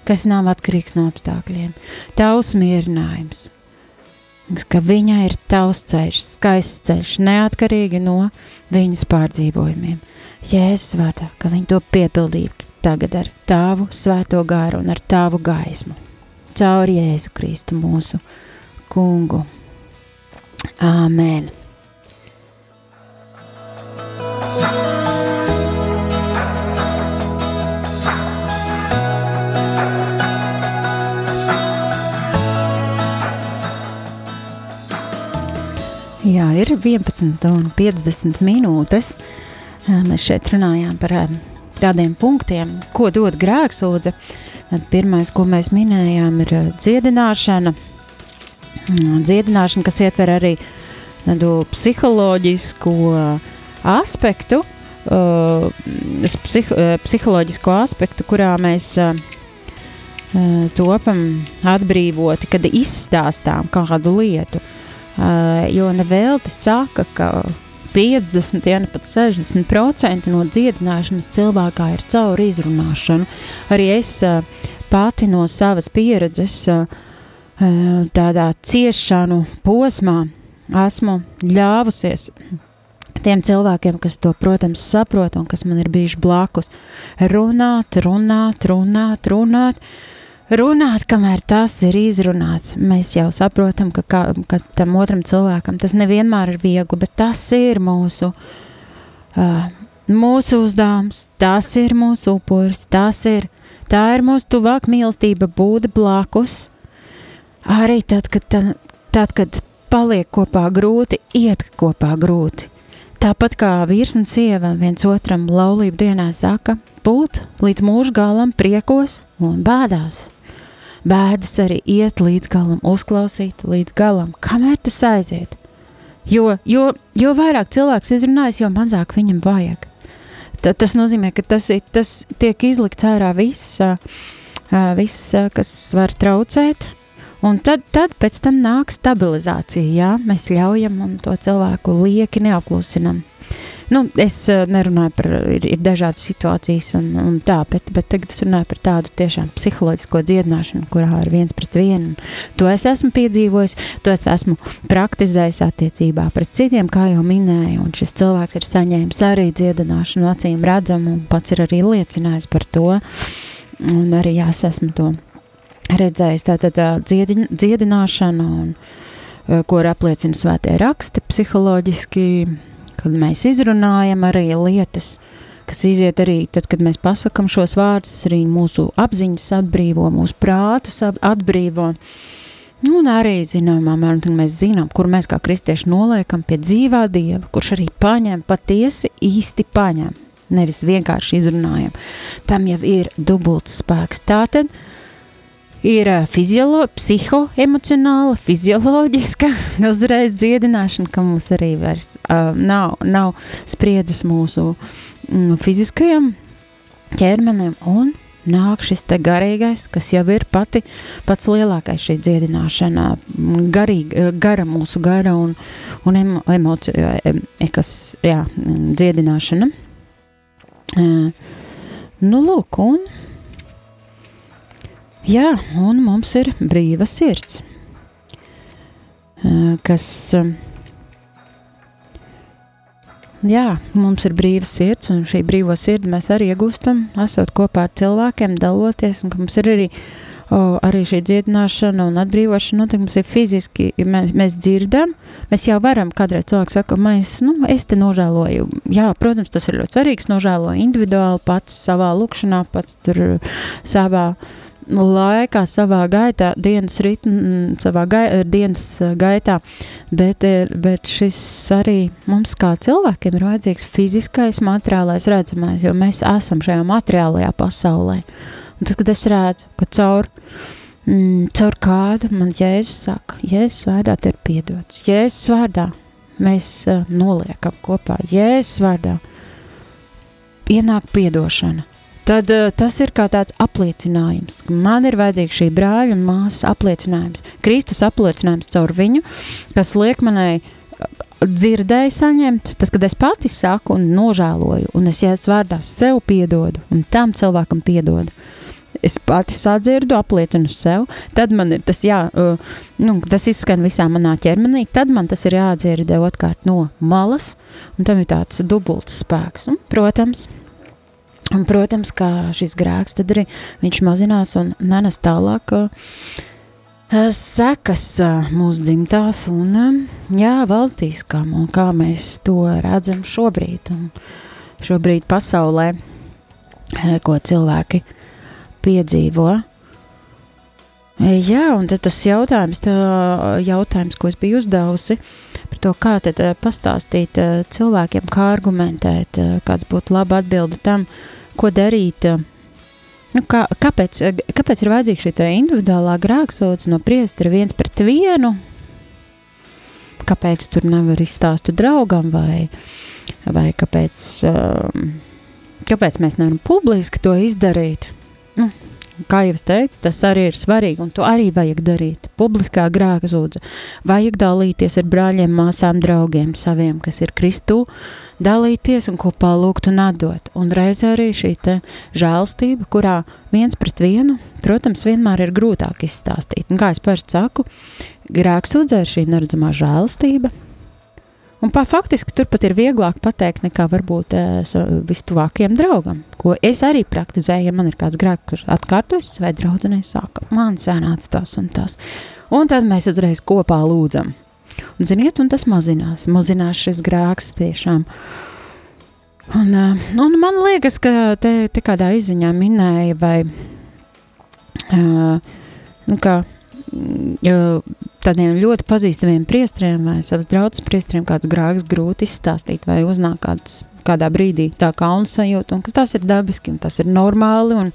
kas nav atkarīgs no apstākļiem, tavs mierinājums, ka viņai ir tavs ceļš, skaists ceļš, neatkarīgi no viņas pārdzīvojumiem. Jēzus vārdā, ka viņi to piepildīja tagad ar tavu svēto gāru un ar tavu gaismu caur Jēzu Kristu mūsu kungu. Āmen! Jā, ir 11 un 50 minūtes. Mēs šeit runājām par tādiem punktiem, ko dod grēksūdze. Pirmais, ko mēs minējām, ir dziedināšana. Dziedināšana, kas ietver arī tādu psiholoģisku aspektu, psih, psiholoģisko aspektu, kurā mēs topam atbrīvoti, kad izstāstām kādu lietu. Jo nevelti saka, ka 50, ja ne pat 60% no dziedināšanas cilvēkā ir caur izrunāšanu. Arī es pati no savas pieredzes tādā ciešanu posmā esmu ļāvusies tiem cilvēkiem, kas to, protams, saprot un kas man ir bijuši blakus, runāt, runāt, runāt, runāt, runāt, kamēr tas ir izrunāts. Mēs jau saprotam, ka, ka, ka tam otram cilvēkam tas nevienmēr ir viegli, bet tas ir mūsu, uh, mūsu uzdevums, tas ir mūsu upuris, tas ir, tā ir mūsu tuvāk mīlestība būt blakus. Arī tad, kad, tad, kad paliek kopā grūti, iet kopā grūti. Tāpat kā vīrs un sieva viens otram laulību dienā saka, būt līdz mūža galam priekos un bādās bēdas arī iet līdz galam, uzklausīt līdz galam, kamēr tas aiziet. Jo, jo, jo vairāk cilvēks izrunājas, jo mazāk viņam vajag. ta, tas nozīmē, ka tas, tas tiek izlikts ārā viss, viss kas var traucēt. Un tad, tad pēc tam nāk stabilizācija. Jā, mēs ļaujam to cilvēku lieki neapklusinam. Nu, es uh, nerunāju par, ir, ir dažādas situācijas un, un tā, bet, bet tagad es runāju par tādu tiešām psiholoģisko dziedināšanu, kurā ir viens pret vienu. To es esmu piedzīvojis, to es esmu praktizējis attiecībā pret citiem, kā jau minēju, un šis cilvēks ir saņēmis arī dziedināšanu acīm redzamu, un pats ir arī liecinājis par to, un arī es esmu to redzējis, tātad tā, dziedi, dziedināšana, un, ko apliecina svētie raksti psiholoģiski, kad mēs izrunājam arī lietas, kas iziet arī tad, kad mēs pasakam šos vārdus, tas arī mūsu apziņas atbrīvo, mūsu prātus atbrīvo. Nu, un arī zināmā mērā mēs zinām, kur mēs kā kristieši noliekam pie dzīvā dieva, kurš arī paņem patiesi īsti paņem. Nevis vienkārši izrunājam. Tam jau ir dubults spēks. Tātad ir fiziolo, psihoemocionāla, fizioloģiska uzreiz dziedināšana, ka mums arī vairs uh, nav, nav spriedzes mūsu mm, fiziskajam ķermenim un nāk šis te garīgais, kas jau ir pati pats lielākais šī dziedināšana, garīga, gara mūsu gara un, un emo, emocija, kas, jā, dziedināšana. Uh, nu, lūk, un Jā, un mums ir brīva sirds, kas. Jā, mums ir brīva sirds, un šī brīvo sirdi mēs arī iegūstam, esot kopā ar cilvēkiem, daloties, mums ir arī, o, arī šī dziedināšana un atbrīvošana notiek, mums ir fiziski, mēs, mēs dzirdam, mēs jau varam, kādreiz cilvēks saka, mēs, nu, es te nožēloju, jā, protams, tas ir ļoti svarīgs, nožēloju individuāli pats savā lukšanā, pats tur savā, laikā, savā gaitā, dienas ritmā, mm, savā gai, eh, dienas eh, gaitā, bet, eh, bet šis arī mums kā cilvēkiem ir vajadzīgs fiziskais, materiālais redzamais, jo mēs esam šajā materiālajā pasaulē. Un tad, kad es redzu, ka caur, mm, caur kādu man Jēzus saka, Jēzus vārdā ir piedots, Jēzus vārdā mēs uh, noliekam kopā, Jēzus vārdā ienāk piedošana tad uh, tas ir kā tāds apliecinājums. Man ir vajadzīga šī brāļa un māsas apliecinājums, Kristus apliecinājums caur viņu, kas liek manai eh, dzirdēju saņemt, tad, kad es pati saku un nožēloju, un es jēzus vārdā sev piedodu, un tam cilvēkam piedodu. Es pati sadzirdu, apliecinu sev, tad man ir tas, jā, uh, nu, tas izskan visā manā ķermenī, tad man tas ir jādzirdē otrkārt no malas, un tam ir tāds dubults spēks. Un, protams, Un, protams, ka šis grēks tad arī viņš mazinās un nenes tālāk uh, sekas uh, mūsu dzimtās un uh, jā, valstīs, kā, un kā mēs to redzam šobrīd. Un šobrīd pasaulē, ko cilvēki piedzīvo. Jā, un tas jautājums, tā jautājums, ko es biju uzdevusi par to, kā tad pastāstīt cilvēkiem, kā argumentēt, kāds būtu laba atbilde tam, uh, ko darīt. Nu, kā, kāpēc, kāpēc ir vajadzīga šī individuālā grāmatsūdzība no priestera viens pret vienu? Kāpēc tur nevar izstāstīt draugam, vai, vai kāpēc, kāpēc mēs nevaram publiski to izdarīt? Nu, kā jau es teicu, tas arī ir svarīgi, un to arī vajag darīt. Publiskā grēka zudze. Vajag dalīties ar brāļiem, māsām, draugiem saviem, kas ir Kristū, dalīties un kopā lūgt un atdot. Un reizē arī šī žēlstība, kurā viens pret vienu, protams, vienmēr ir grūtāk izstāstīt. Un kā es parasti saku, grēksūdzē ir šī neredzamā žēlstība, Un pa, faktiski turpat ir vieglāk pateikt nekā varbūt uh, vistuvākajam draugam, ko es arī praktizēju. Ja man ir kāds grēks, kurš atkārtojas, vai draudzenei saka, man sēnāts tas un tas. Un tad mēs uzreiz kopā lūdzam. Un, ziniet, un tas mazinās, mazinās šis grēks tiešām. Un, uh, un man liekas, ka te, te kādā izziņā minēja, vai uh, nu, ka tādiem ļoti pazīstamiem priestriem vai savas draudzes priestriem kāds grāks grūti izstāstīt vai uznāk kāds, kādā brīdī tā kauna sajūta, un ka tas ir dabiski un tas ir normāli, un,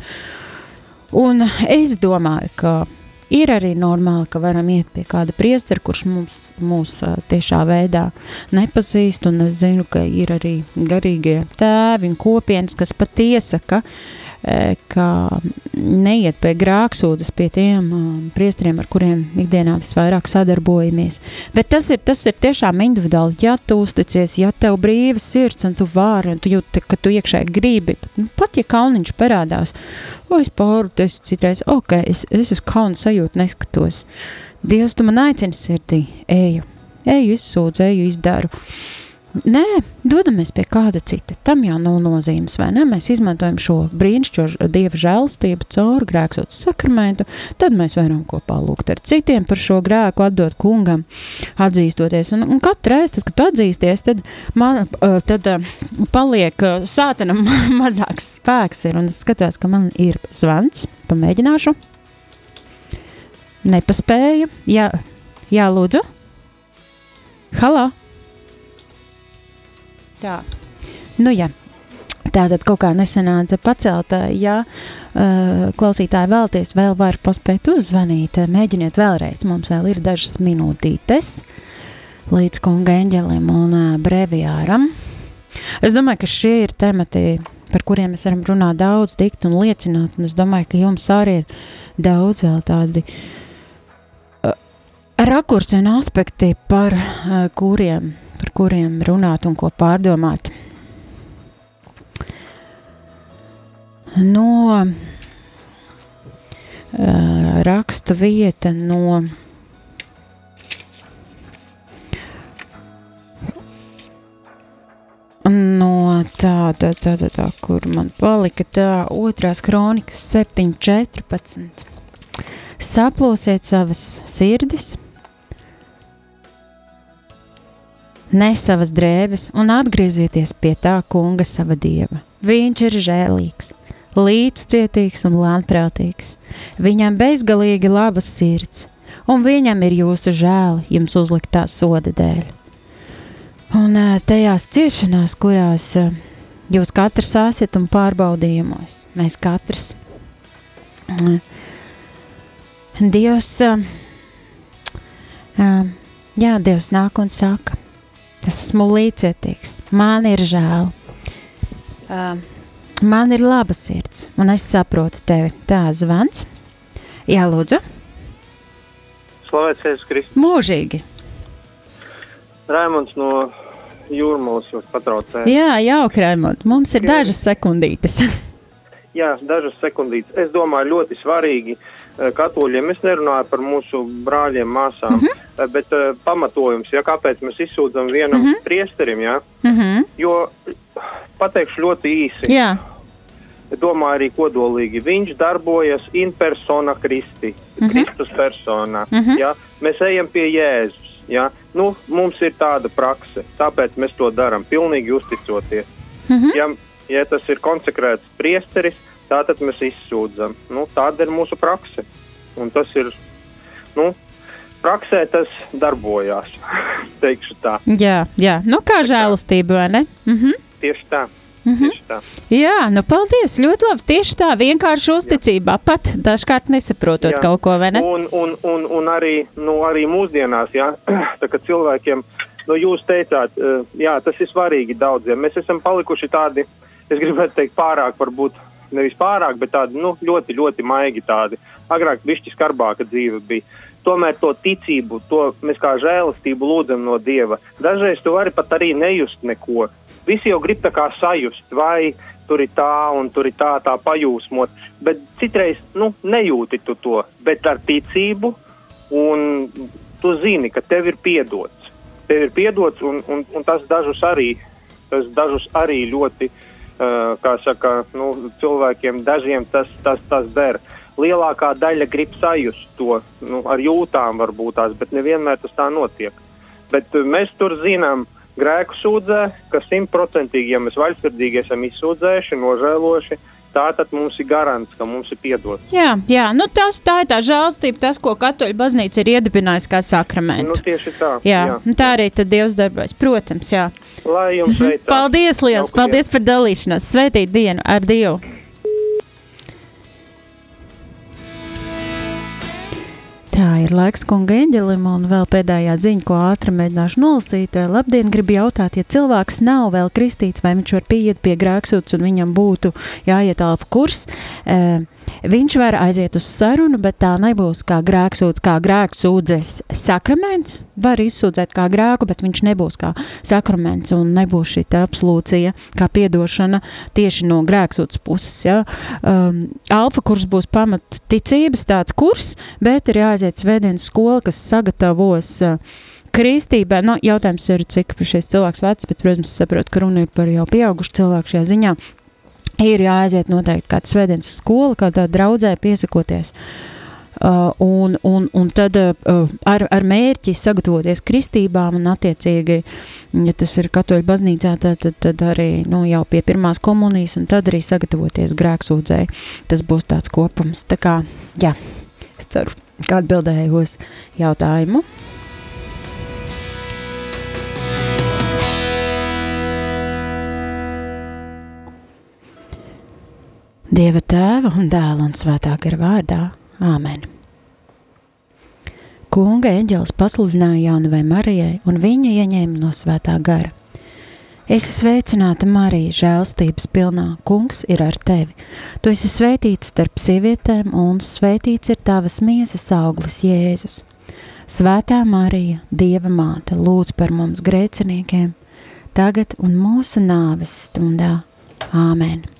un es domāju, ka Ir arī normāli, ka varam iet pie kāda priestera, kurš mums, mūs tiešā veidā nepazīst, un es zinu, ka ir arī garīgie tēvi un kopienas, kas patiesa, ka e, ka neiet pie grāksūdas pie tiem um, priestriem, ar kuriem ikdienā visvairāk sadarbojamies. Bet tas ir, tas ir tiešām individuāli. Ja tu uzticies, ja tev brīva sirds un tu vari, un tu jūti, ka tu iekšēji gribi, bet, nu, pat ja kauniņš parādās, o, es es citreiz, ok, es, es uz kaunu sajūtu neskatos. Dievs, tu man aicini sirdī, eju, eju, izsūdzu, eju, izdaru. Nē, dodamies pie kāda cita. Tam jau nav nozīmes, vai ne? Mēs izmantojam šo brīnišķīgo dieva žēlstību caur grēksotu sakramentu, tad mēs varam kopā lūgt ar citiem par šo grēku, atdot kungam, atzīstoties. Un, un katru reizi, kad tu atzīsties, tad, man, uh, tad uh, paliek uh, sātanam mazāks spēks ir, un es skatos, ka man ir zvans, pamēģināšu. Nepaspēju. Jā, jā lūdzu. Halo! Tā. Nu, jā. Tātad kaut kā nesanāca pacelt. Ja uh, klausītāji vēlties, vēl var paspēt uzzvanīt, mēģiniet vēlreiz. Mums vēl ir dažas minūtītes līdz kunga eņģelim un uh, breviāram. Es domāju, ka šie ir temati, par kuriem mēs varam runāt daudz, dikt un liecināt. Un es domāju, ka jums arī ir daudz vēl tādi uh, rakursi un aspekti, par uh, kuriem kuriem runāt un ko pārdomāt. No uh, raksta vieta no No tā, tā, tā, tā, tā, kur man palika tā otrās kronikas 7.14. Saplosiet savas sirdis, nes savas drēbes un atgriezieties pie tā kunga sava dieva. Viņš ir žēlīgs, līdzcietīgs un lēnprātīgs. Viņam bezgalīgi labas sirds, un viņam ir jūsu žēl jums uzliktā soda dēļ. Un tajās ciešanās, kurās jūs katrs esat un pārbaudījumos, mēs katrs. Dievs, jā, Dievs nāk un saka, es esmu līdzcietīgs, man ir žēl. Uh, man ir laba sirds, un es saprotu tevi. Tā zvans. Jā, lūdzu, Slavēts Jēzus Kristus. mūžīgi. Raimunds no Jūrmālas jūs patraucē. Jā, jauki, Raimond. Mums ir Jā. dažas sekundītes. Jā, dažas sekundītes. Es domāju, ļoti svarīgi eh, katoļiem. Es nerunāju par mūsu brāļiem, māsām, mm -hmm. bet uh, pamatojums, ja kāpēc mēs izsūdzam vienam mm -hmm. priesterim, ja? uh -huh. jo pateikšu ļoti īsi. Jā, domāju, arī kodolīgi. Viņš darbojas in persona Kristi, mm -hmm. Kristus personā. Mm -hmm. ja? Mēs ejam pie Jēzus. Ja? Nu, mums ir tāda prakse, tāpēc mēs to darām, pilnīgi uzticoties. mm -hmm. Ja, ja tas ir konsekrēts priesteris, tātad mēs izsūdzam. Nu, tāda ir mūsu prakse. Un tas ir, nu, praksē tas darbojās, teikšu tā. jā, jā. Nu, kā žēlastība, vai ne? Uh -huh. Tieši tā. Mm -hmm. Tieši tā. Jā, nu paldies, ļoti labi. Tieši tā, vienkārši uzticībā, pat dažkārt nesaprotot Jā. kaut ko, vai ne? Un, un, un, un arī, nu, arī mūsdienās, jā, tā kā cilvēkiem, nu, jūs teicāt, eh, jā, tas ir svarīgi daudziem. Mēs esam palikuši tādi, es gribētu teikt, pārāk, varbūt nevis pārāk, bet tādi, nu, ļoti, ļoti maigi tādi. Agrāk bišķi skarbāka dzīve bija. Tomēr to ticību, to mēs kā žēlastību lūdzam no Dieva. Dažreiz tu vari pat arī nejust neko. Visi jau grib tā kā sajust, vai tur ir tā un tur ir tā, tā pajūsmot, bet citreiz, nu, nejūti tu to, bet ar ticību un tu zini, ka tev ir piedots. Tev ir piedots un, un, un tas dažus arī, tas dažus arī ļoti, uh, kā saka, nu, cilvēkiem dažiem tas, tas, tas der. Lielākā daļa grib sajust to, nu, ar jūtām varbūt tās, bet nevienmēr tas tā notiek. Bet uh, mēs tur zinām, grēku sūdzē, ka simtprocentīgi, ja mēs vaļsirdīgi esam izsūdzējuši, nožēlojuši, tā tad mums ir garants, ka mums ir piedots. Jā, jā nu tas tā ir tā žēlstība, tas, ko katoļu baznīca ir iedibinājusi kā Nu, sakramentu. tieši tā. Jā, jā. Tā arī tad Dievs darbojas. Protams, jā. Lai jums veicās. Paldies, liels! Paldies par dalīšanos! Svētīt dienu ar Dievu! Tā ir laiks kunga eņģelim, un vēl pēdējā ziņa, ko ātri mēģināšu nolasīt. Labdien, gribu jautāt, ja cilvēks nav vēl kristīts, vai viņš var pieiet pie grēksūdas un viņam būtu jāiet alfa kurs. E, Viņš var aiziet uz sarunu, bet tā nebūs kā grēksūdz, kā grēksūdzes sakraments. Var izsūdzēt kā grēku, bet viņš nebūs kā sakraments un nebūs šī absolūcija, kā piedošana tieši no grēksūdzes puses. Ja? Um, alfa kurs būs pamat ticības tāds kurs, bet ir jāaiziet svētdienas skola, kas sagatavos uh, kristībai, nu, jautājums ir, cik šis cilvēks vecs, bet, protams, saprotu, ka runa ir par jau pieaugušu cilvēku šajā ziņā ir jāaiziet noteikti kāda svētdienas skola, kādā draudzē piesakoties. Uh, un, un, un tad uh, ar, ar mērķi sagatavoties kristībām, un attiecīgi, ja tas ir katoļu baznīcā, tad, tad, tad arī nu, jau pie pirmās komunijas, un tad arī sagatavoties grēksūdzēji. Tas būs tāds kopums. Tā kā, jā, es ceru, ka atbildēju uz jautājumu. Dieva tēva un dēla un svētā gara vārdā - Āmen. Kunga eņģelis pasludināja Jaunavai Marijai, un viņa ieņēma no svētā gara. Esi sveicināta, Marija, žēlstības pilnā. Kungs ir ar tevi. Tu esi svētīta starp sievietēm, un svētīts ir tavas miesas auglis, Jēzus. Svētā Marija, Dieva māte, lūdz par mums grēciniekiem, tagad un mūsu nāves stundā. Āmen!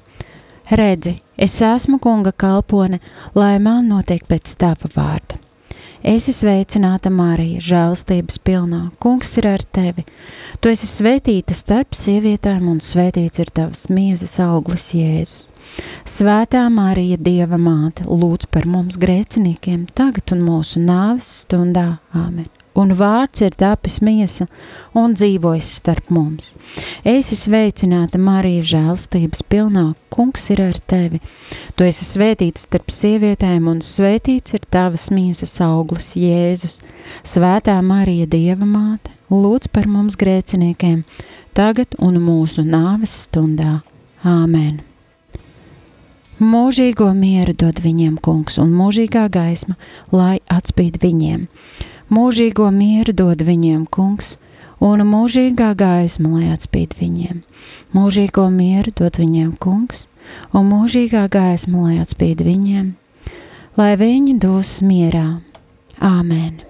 Redzi, es esmu kunga kalpone, lai man notiek pēc tava vārda. Esi sveicināta, Marija, žēlstības pilnā. Kungs ir ar tevi. Tu esi svētīta starp sievietēm, un svētīts ir tavs miesas auglis, Jēzus. Svētā Marija, Dieva māte, lūdz par mums grēciniekiem, tagad un mūsu nāves stundā. Āmen un vārds ir tapis miesa un dzīvojis starp mums. Esi sveicināta, Marija, žēlstības pilnā, kungs ir ar tevi. Tu esi svētīts starp sievietēm, un svētīts ir tavas miesas auglis, Jēzus. Svētā Marija, Dieva māte, lūdz par mums grēciniekiem, tagad un mūsu nāves stundā. Āmen! Mūžīgo mieru dod viņiem, kungs, un mūžīgā gaisma, lai atspīd viņiem mūžīgo mieru dod viņiem kungs, un mūžīgā gaisma, lai atspīd viņiem. Mūžīgo mieru dod viņiem kungs, un mūžīgā gaisma, lai atspīd viņiem, lai viņi dos mierā. Āmen!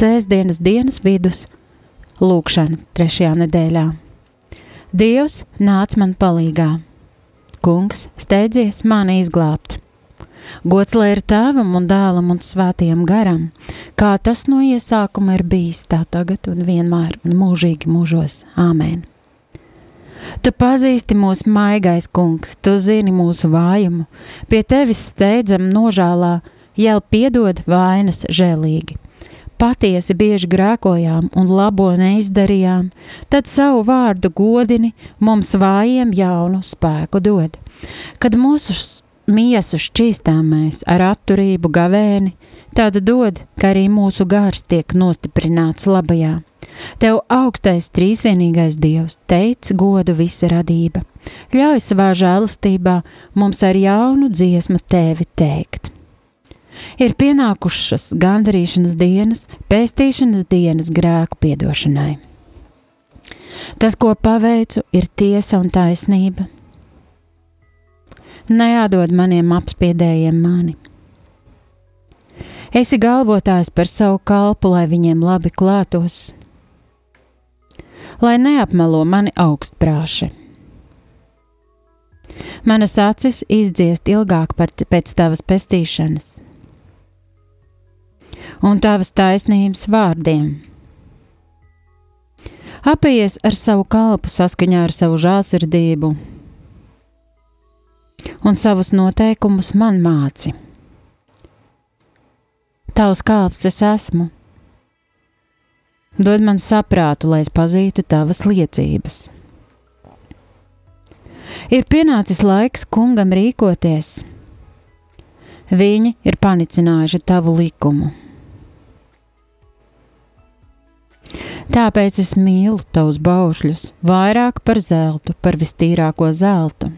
Sēsdienas dienas vidus, lūkšana trešajā nedēļā. Dievs nāc man palīgā, kungs steidzies mani izglābt. Gods lai ir tēvam un dēlam un svētajam garam, kā tas no iesākuma ir bijis tā tagad un vienmēr un mūžīgi mūžos. Āmen! Tu pazīsti mūsu maigais kungs, tu zini mūsu vājumu, pie tevis steidzam nožēlā, jau piedod vainas žēlīgi patiesi bieži grēkojām un labo neizdarījām, tad savu vārdu godini mums vājiem jaunu spēku dod. Kad mūsu miesu šķīstām mēs ar atturību gavēni, tad dod, ka arī mūsu gars tiek nostiprināts labajā. Tev augstais trīsvienīgais Dievs teic godu visa radība. Ļauj savā žēlastībā mums ar jaunu dziesmu tevi teikt. Ir pienākušas gandarīšanas dienas, pēstīšanas dienas grēku piedošanai. Tas, ko paveicu, ir tiesa un taisnība. Nejādod maniem apspiedējiem mani. Esi galvotājs par savu kalpu, lai viņiem labi klātos, lai neapmelo mani augstprāši. Manas acis izdziest ilgāk par pēc tavas pestīšanas un tavas taisnības vārdiem. Apējies ar savu kalpu saskaņā ar savu žāsirdību, un savus noteikumus man māci. Tavs kalps es esmu. Dod man saprātu, lai es pazītu tavas liecības. Ir pienācis laiks kungam rīkoties. Viņi ir panicinājuši tavu likumu. Tāpēc es mīlu tavus baušļus vairāk par zeltu, par vistīrāko zeltu.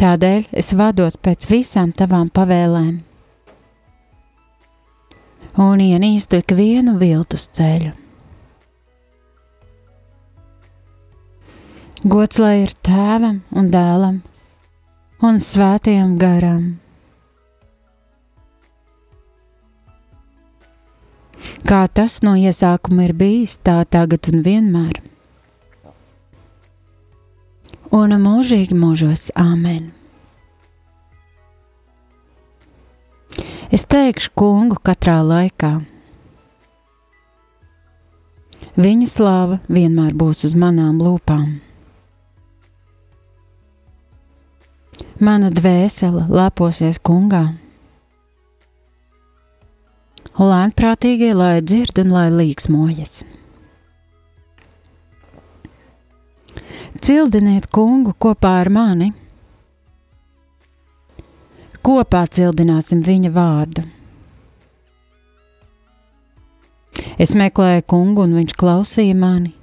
Tādēļ es vados pēc visām tavām pavēlēm un ienīstu ikvienu viltus ceļu. Gods lai ir tēvam un dēlam un svētajam garam kā tas no iesākuma ir bijis, tā tagad un vienmēr. Un mūžīgi mūžos Āmen. Es teikšu kungu katrā laikā. Viņa slāva vienmēr būs uz manām lūpām. Mana dvēsele leposies kungā lēnprātīgie, lai dzird un lai līksmojas. Cildiniet kungu kopā ar mani. Kopā cildināsim viņa vārdu. Es meklēju kungu, un viņš klausīja mani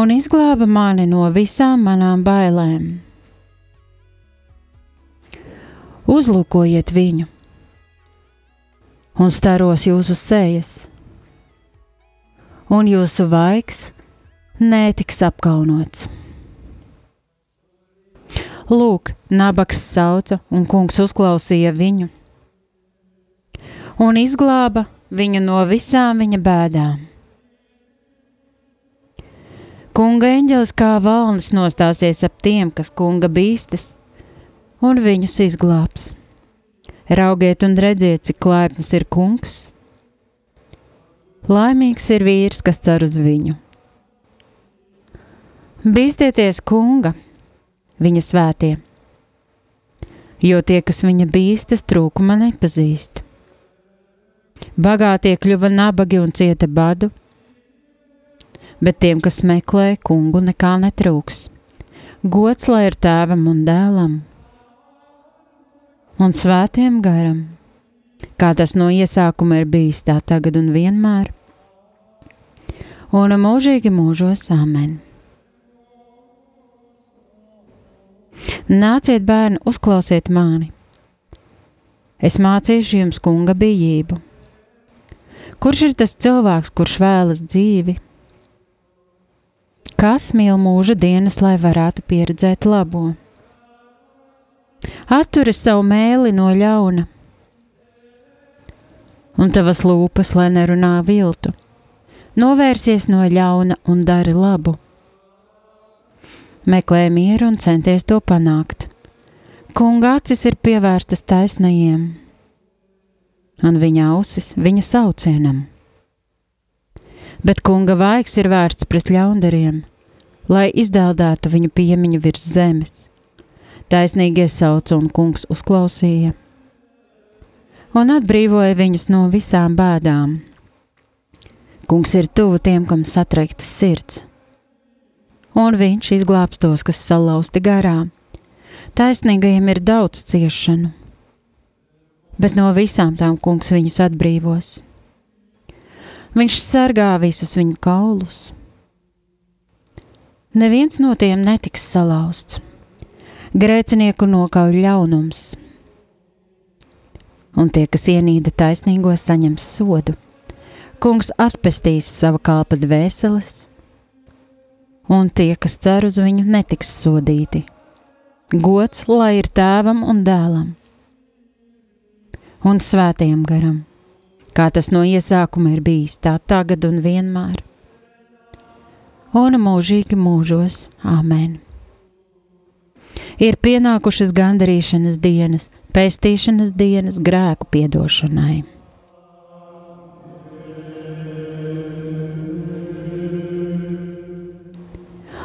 un izglāba mani no visām manām bailēm. Uzlūkojiet viņu! Un staros jūsu sejas, un jūsu vaigs netiks apkaunots. Lūk, nabaks sauca, un kungs uzklausīja viņu, un izglāba viņu no visām viņa bēdām. Kunga eņģelis kā valnis nostāsies ap tiem, kas kunga bīstas, un viņus izglābs. Raugiet un redziet, cik laipns ir kungs. Laimīgs ir vīrs, kas cer uz viņu. Bīstieties kunga, viņa svētie, jo tie, kas viņa bīstas, trūkuma nepazīst. Bagātie kļuva nabagi un cieta badu, bet tiem, kas meklē kungu, nekā netrūks. Gods lai ir tēvam un dēlam un svētiem garam, kā tas no iesākuma ir bijis tā tagad un vienmēr, un mūžīgi mūžos amen. Nāciet, bērni, uzklausiet mani! Es mācīšu jums kunga bijību. Kurš ir tas cilvēks, kurš vēlas dzīvi? Kas mīl mūža dienas, lai varētu pieredzēt labo? Atturi savu mēli no ļauna, un tavas lūpas, lai nerunā viltu. Novērsies no ļauna un dari labu. Meklē mieru un centies to panākt. Kunga acis ir pievērstas taisnajiem, un viņa ausis viņa saucienam. Bet kunga vaigs ir vērsts pret ļaundariem, lai izdēldētu viņu piemiņu virs zemes Taisnīgie sauca un kungs uzklausīja un atbrīvoja viņus no visām bēdām. Kungs ir tuvu tiem, kam satraiktas sirds, un viņš izglābs tos, kas salauzti garā. Taisnīgajiem ir daudz ciešanu, bet no visām tām kungs viņus atbrīvos. Viņš sargā visus viņu kaulus. Neviens no tiem netiks salauzts grēcinieku nokauj ļaunums, un tie, kas ienīda taisnīgo, saņems sodu. Kungs atpestīs sava kalpa dvēseles, un tie, kas cer uz viņu, netiks sodīti. Gods lai ir tēvam un dēlam un svētajam garam, kā tas no iesākuma ir bijis, tā tagad un vienmēr, un mūžīgi mūžos. Āmen! Ir pienākušas gandarīšanas dienas, pestīšanas dienas grēku piedošanai.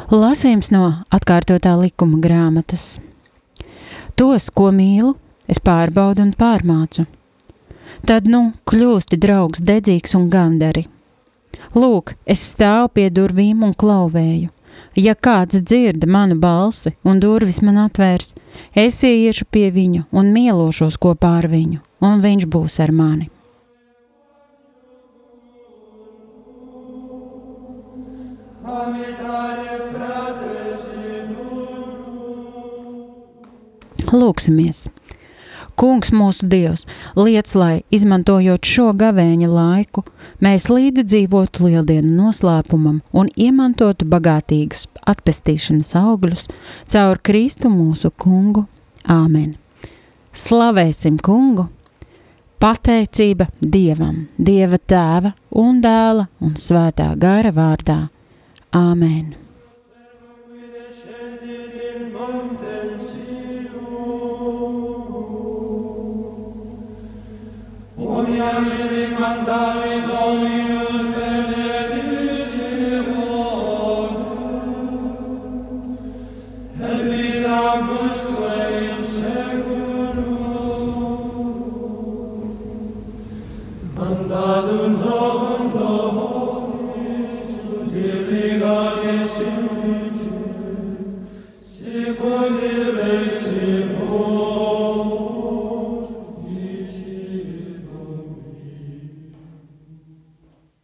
Lasījums no atkārtotā likuma grāmatas. Tos, ko mīlu, es pārbaudu un pārmācu. Tad nu kļūsti draugs dedzīgs un gandari. Lūk, es stāvu pie durvīm un klauvēju. Ja kāds dzird manu balsi un durvis man atvērs, es ieiešu pie viņa un mielošos kopā ar viņu, un viņš būs ar mani. Lūksimies! Kungs, mūsu Dievs, liec, lai, izmantojot šo gavēņa laiku, mēs līdzi dzīvotu lieldienu noslēpumam un iemantotu bagātīgus atpestīšanas augļus caur Kristu mūsu kungu. Āmen! Slavēsim kungu! Pateicība Dievam, Dieva tēva un dēla un svētā gara vārdā. Āmen! I Domine, Vivim, Mandale,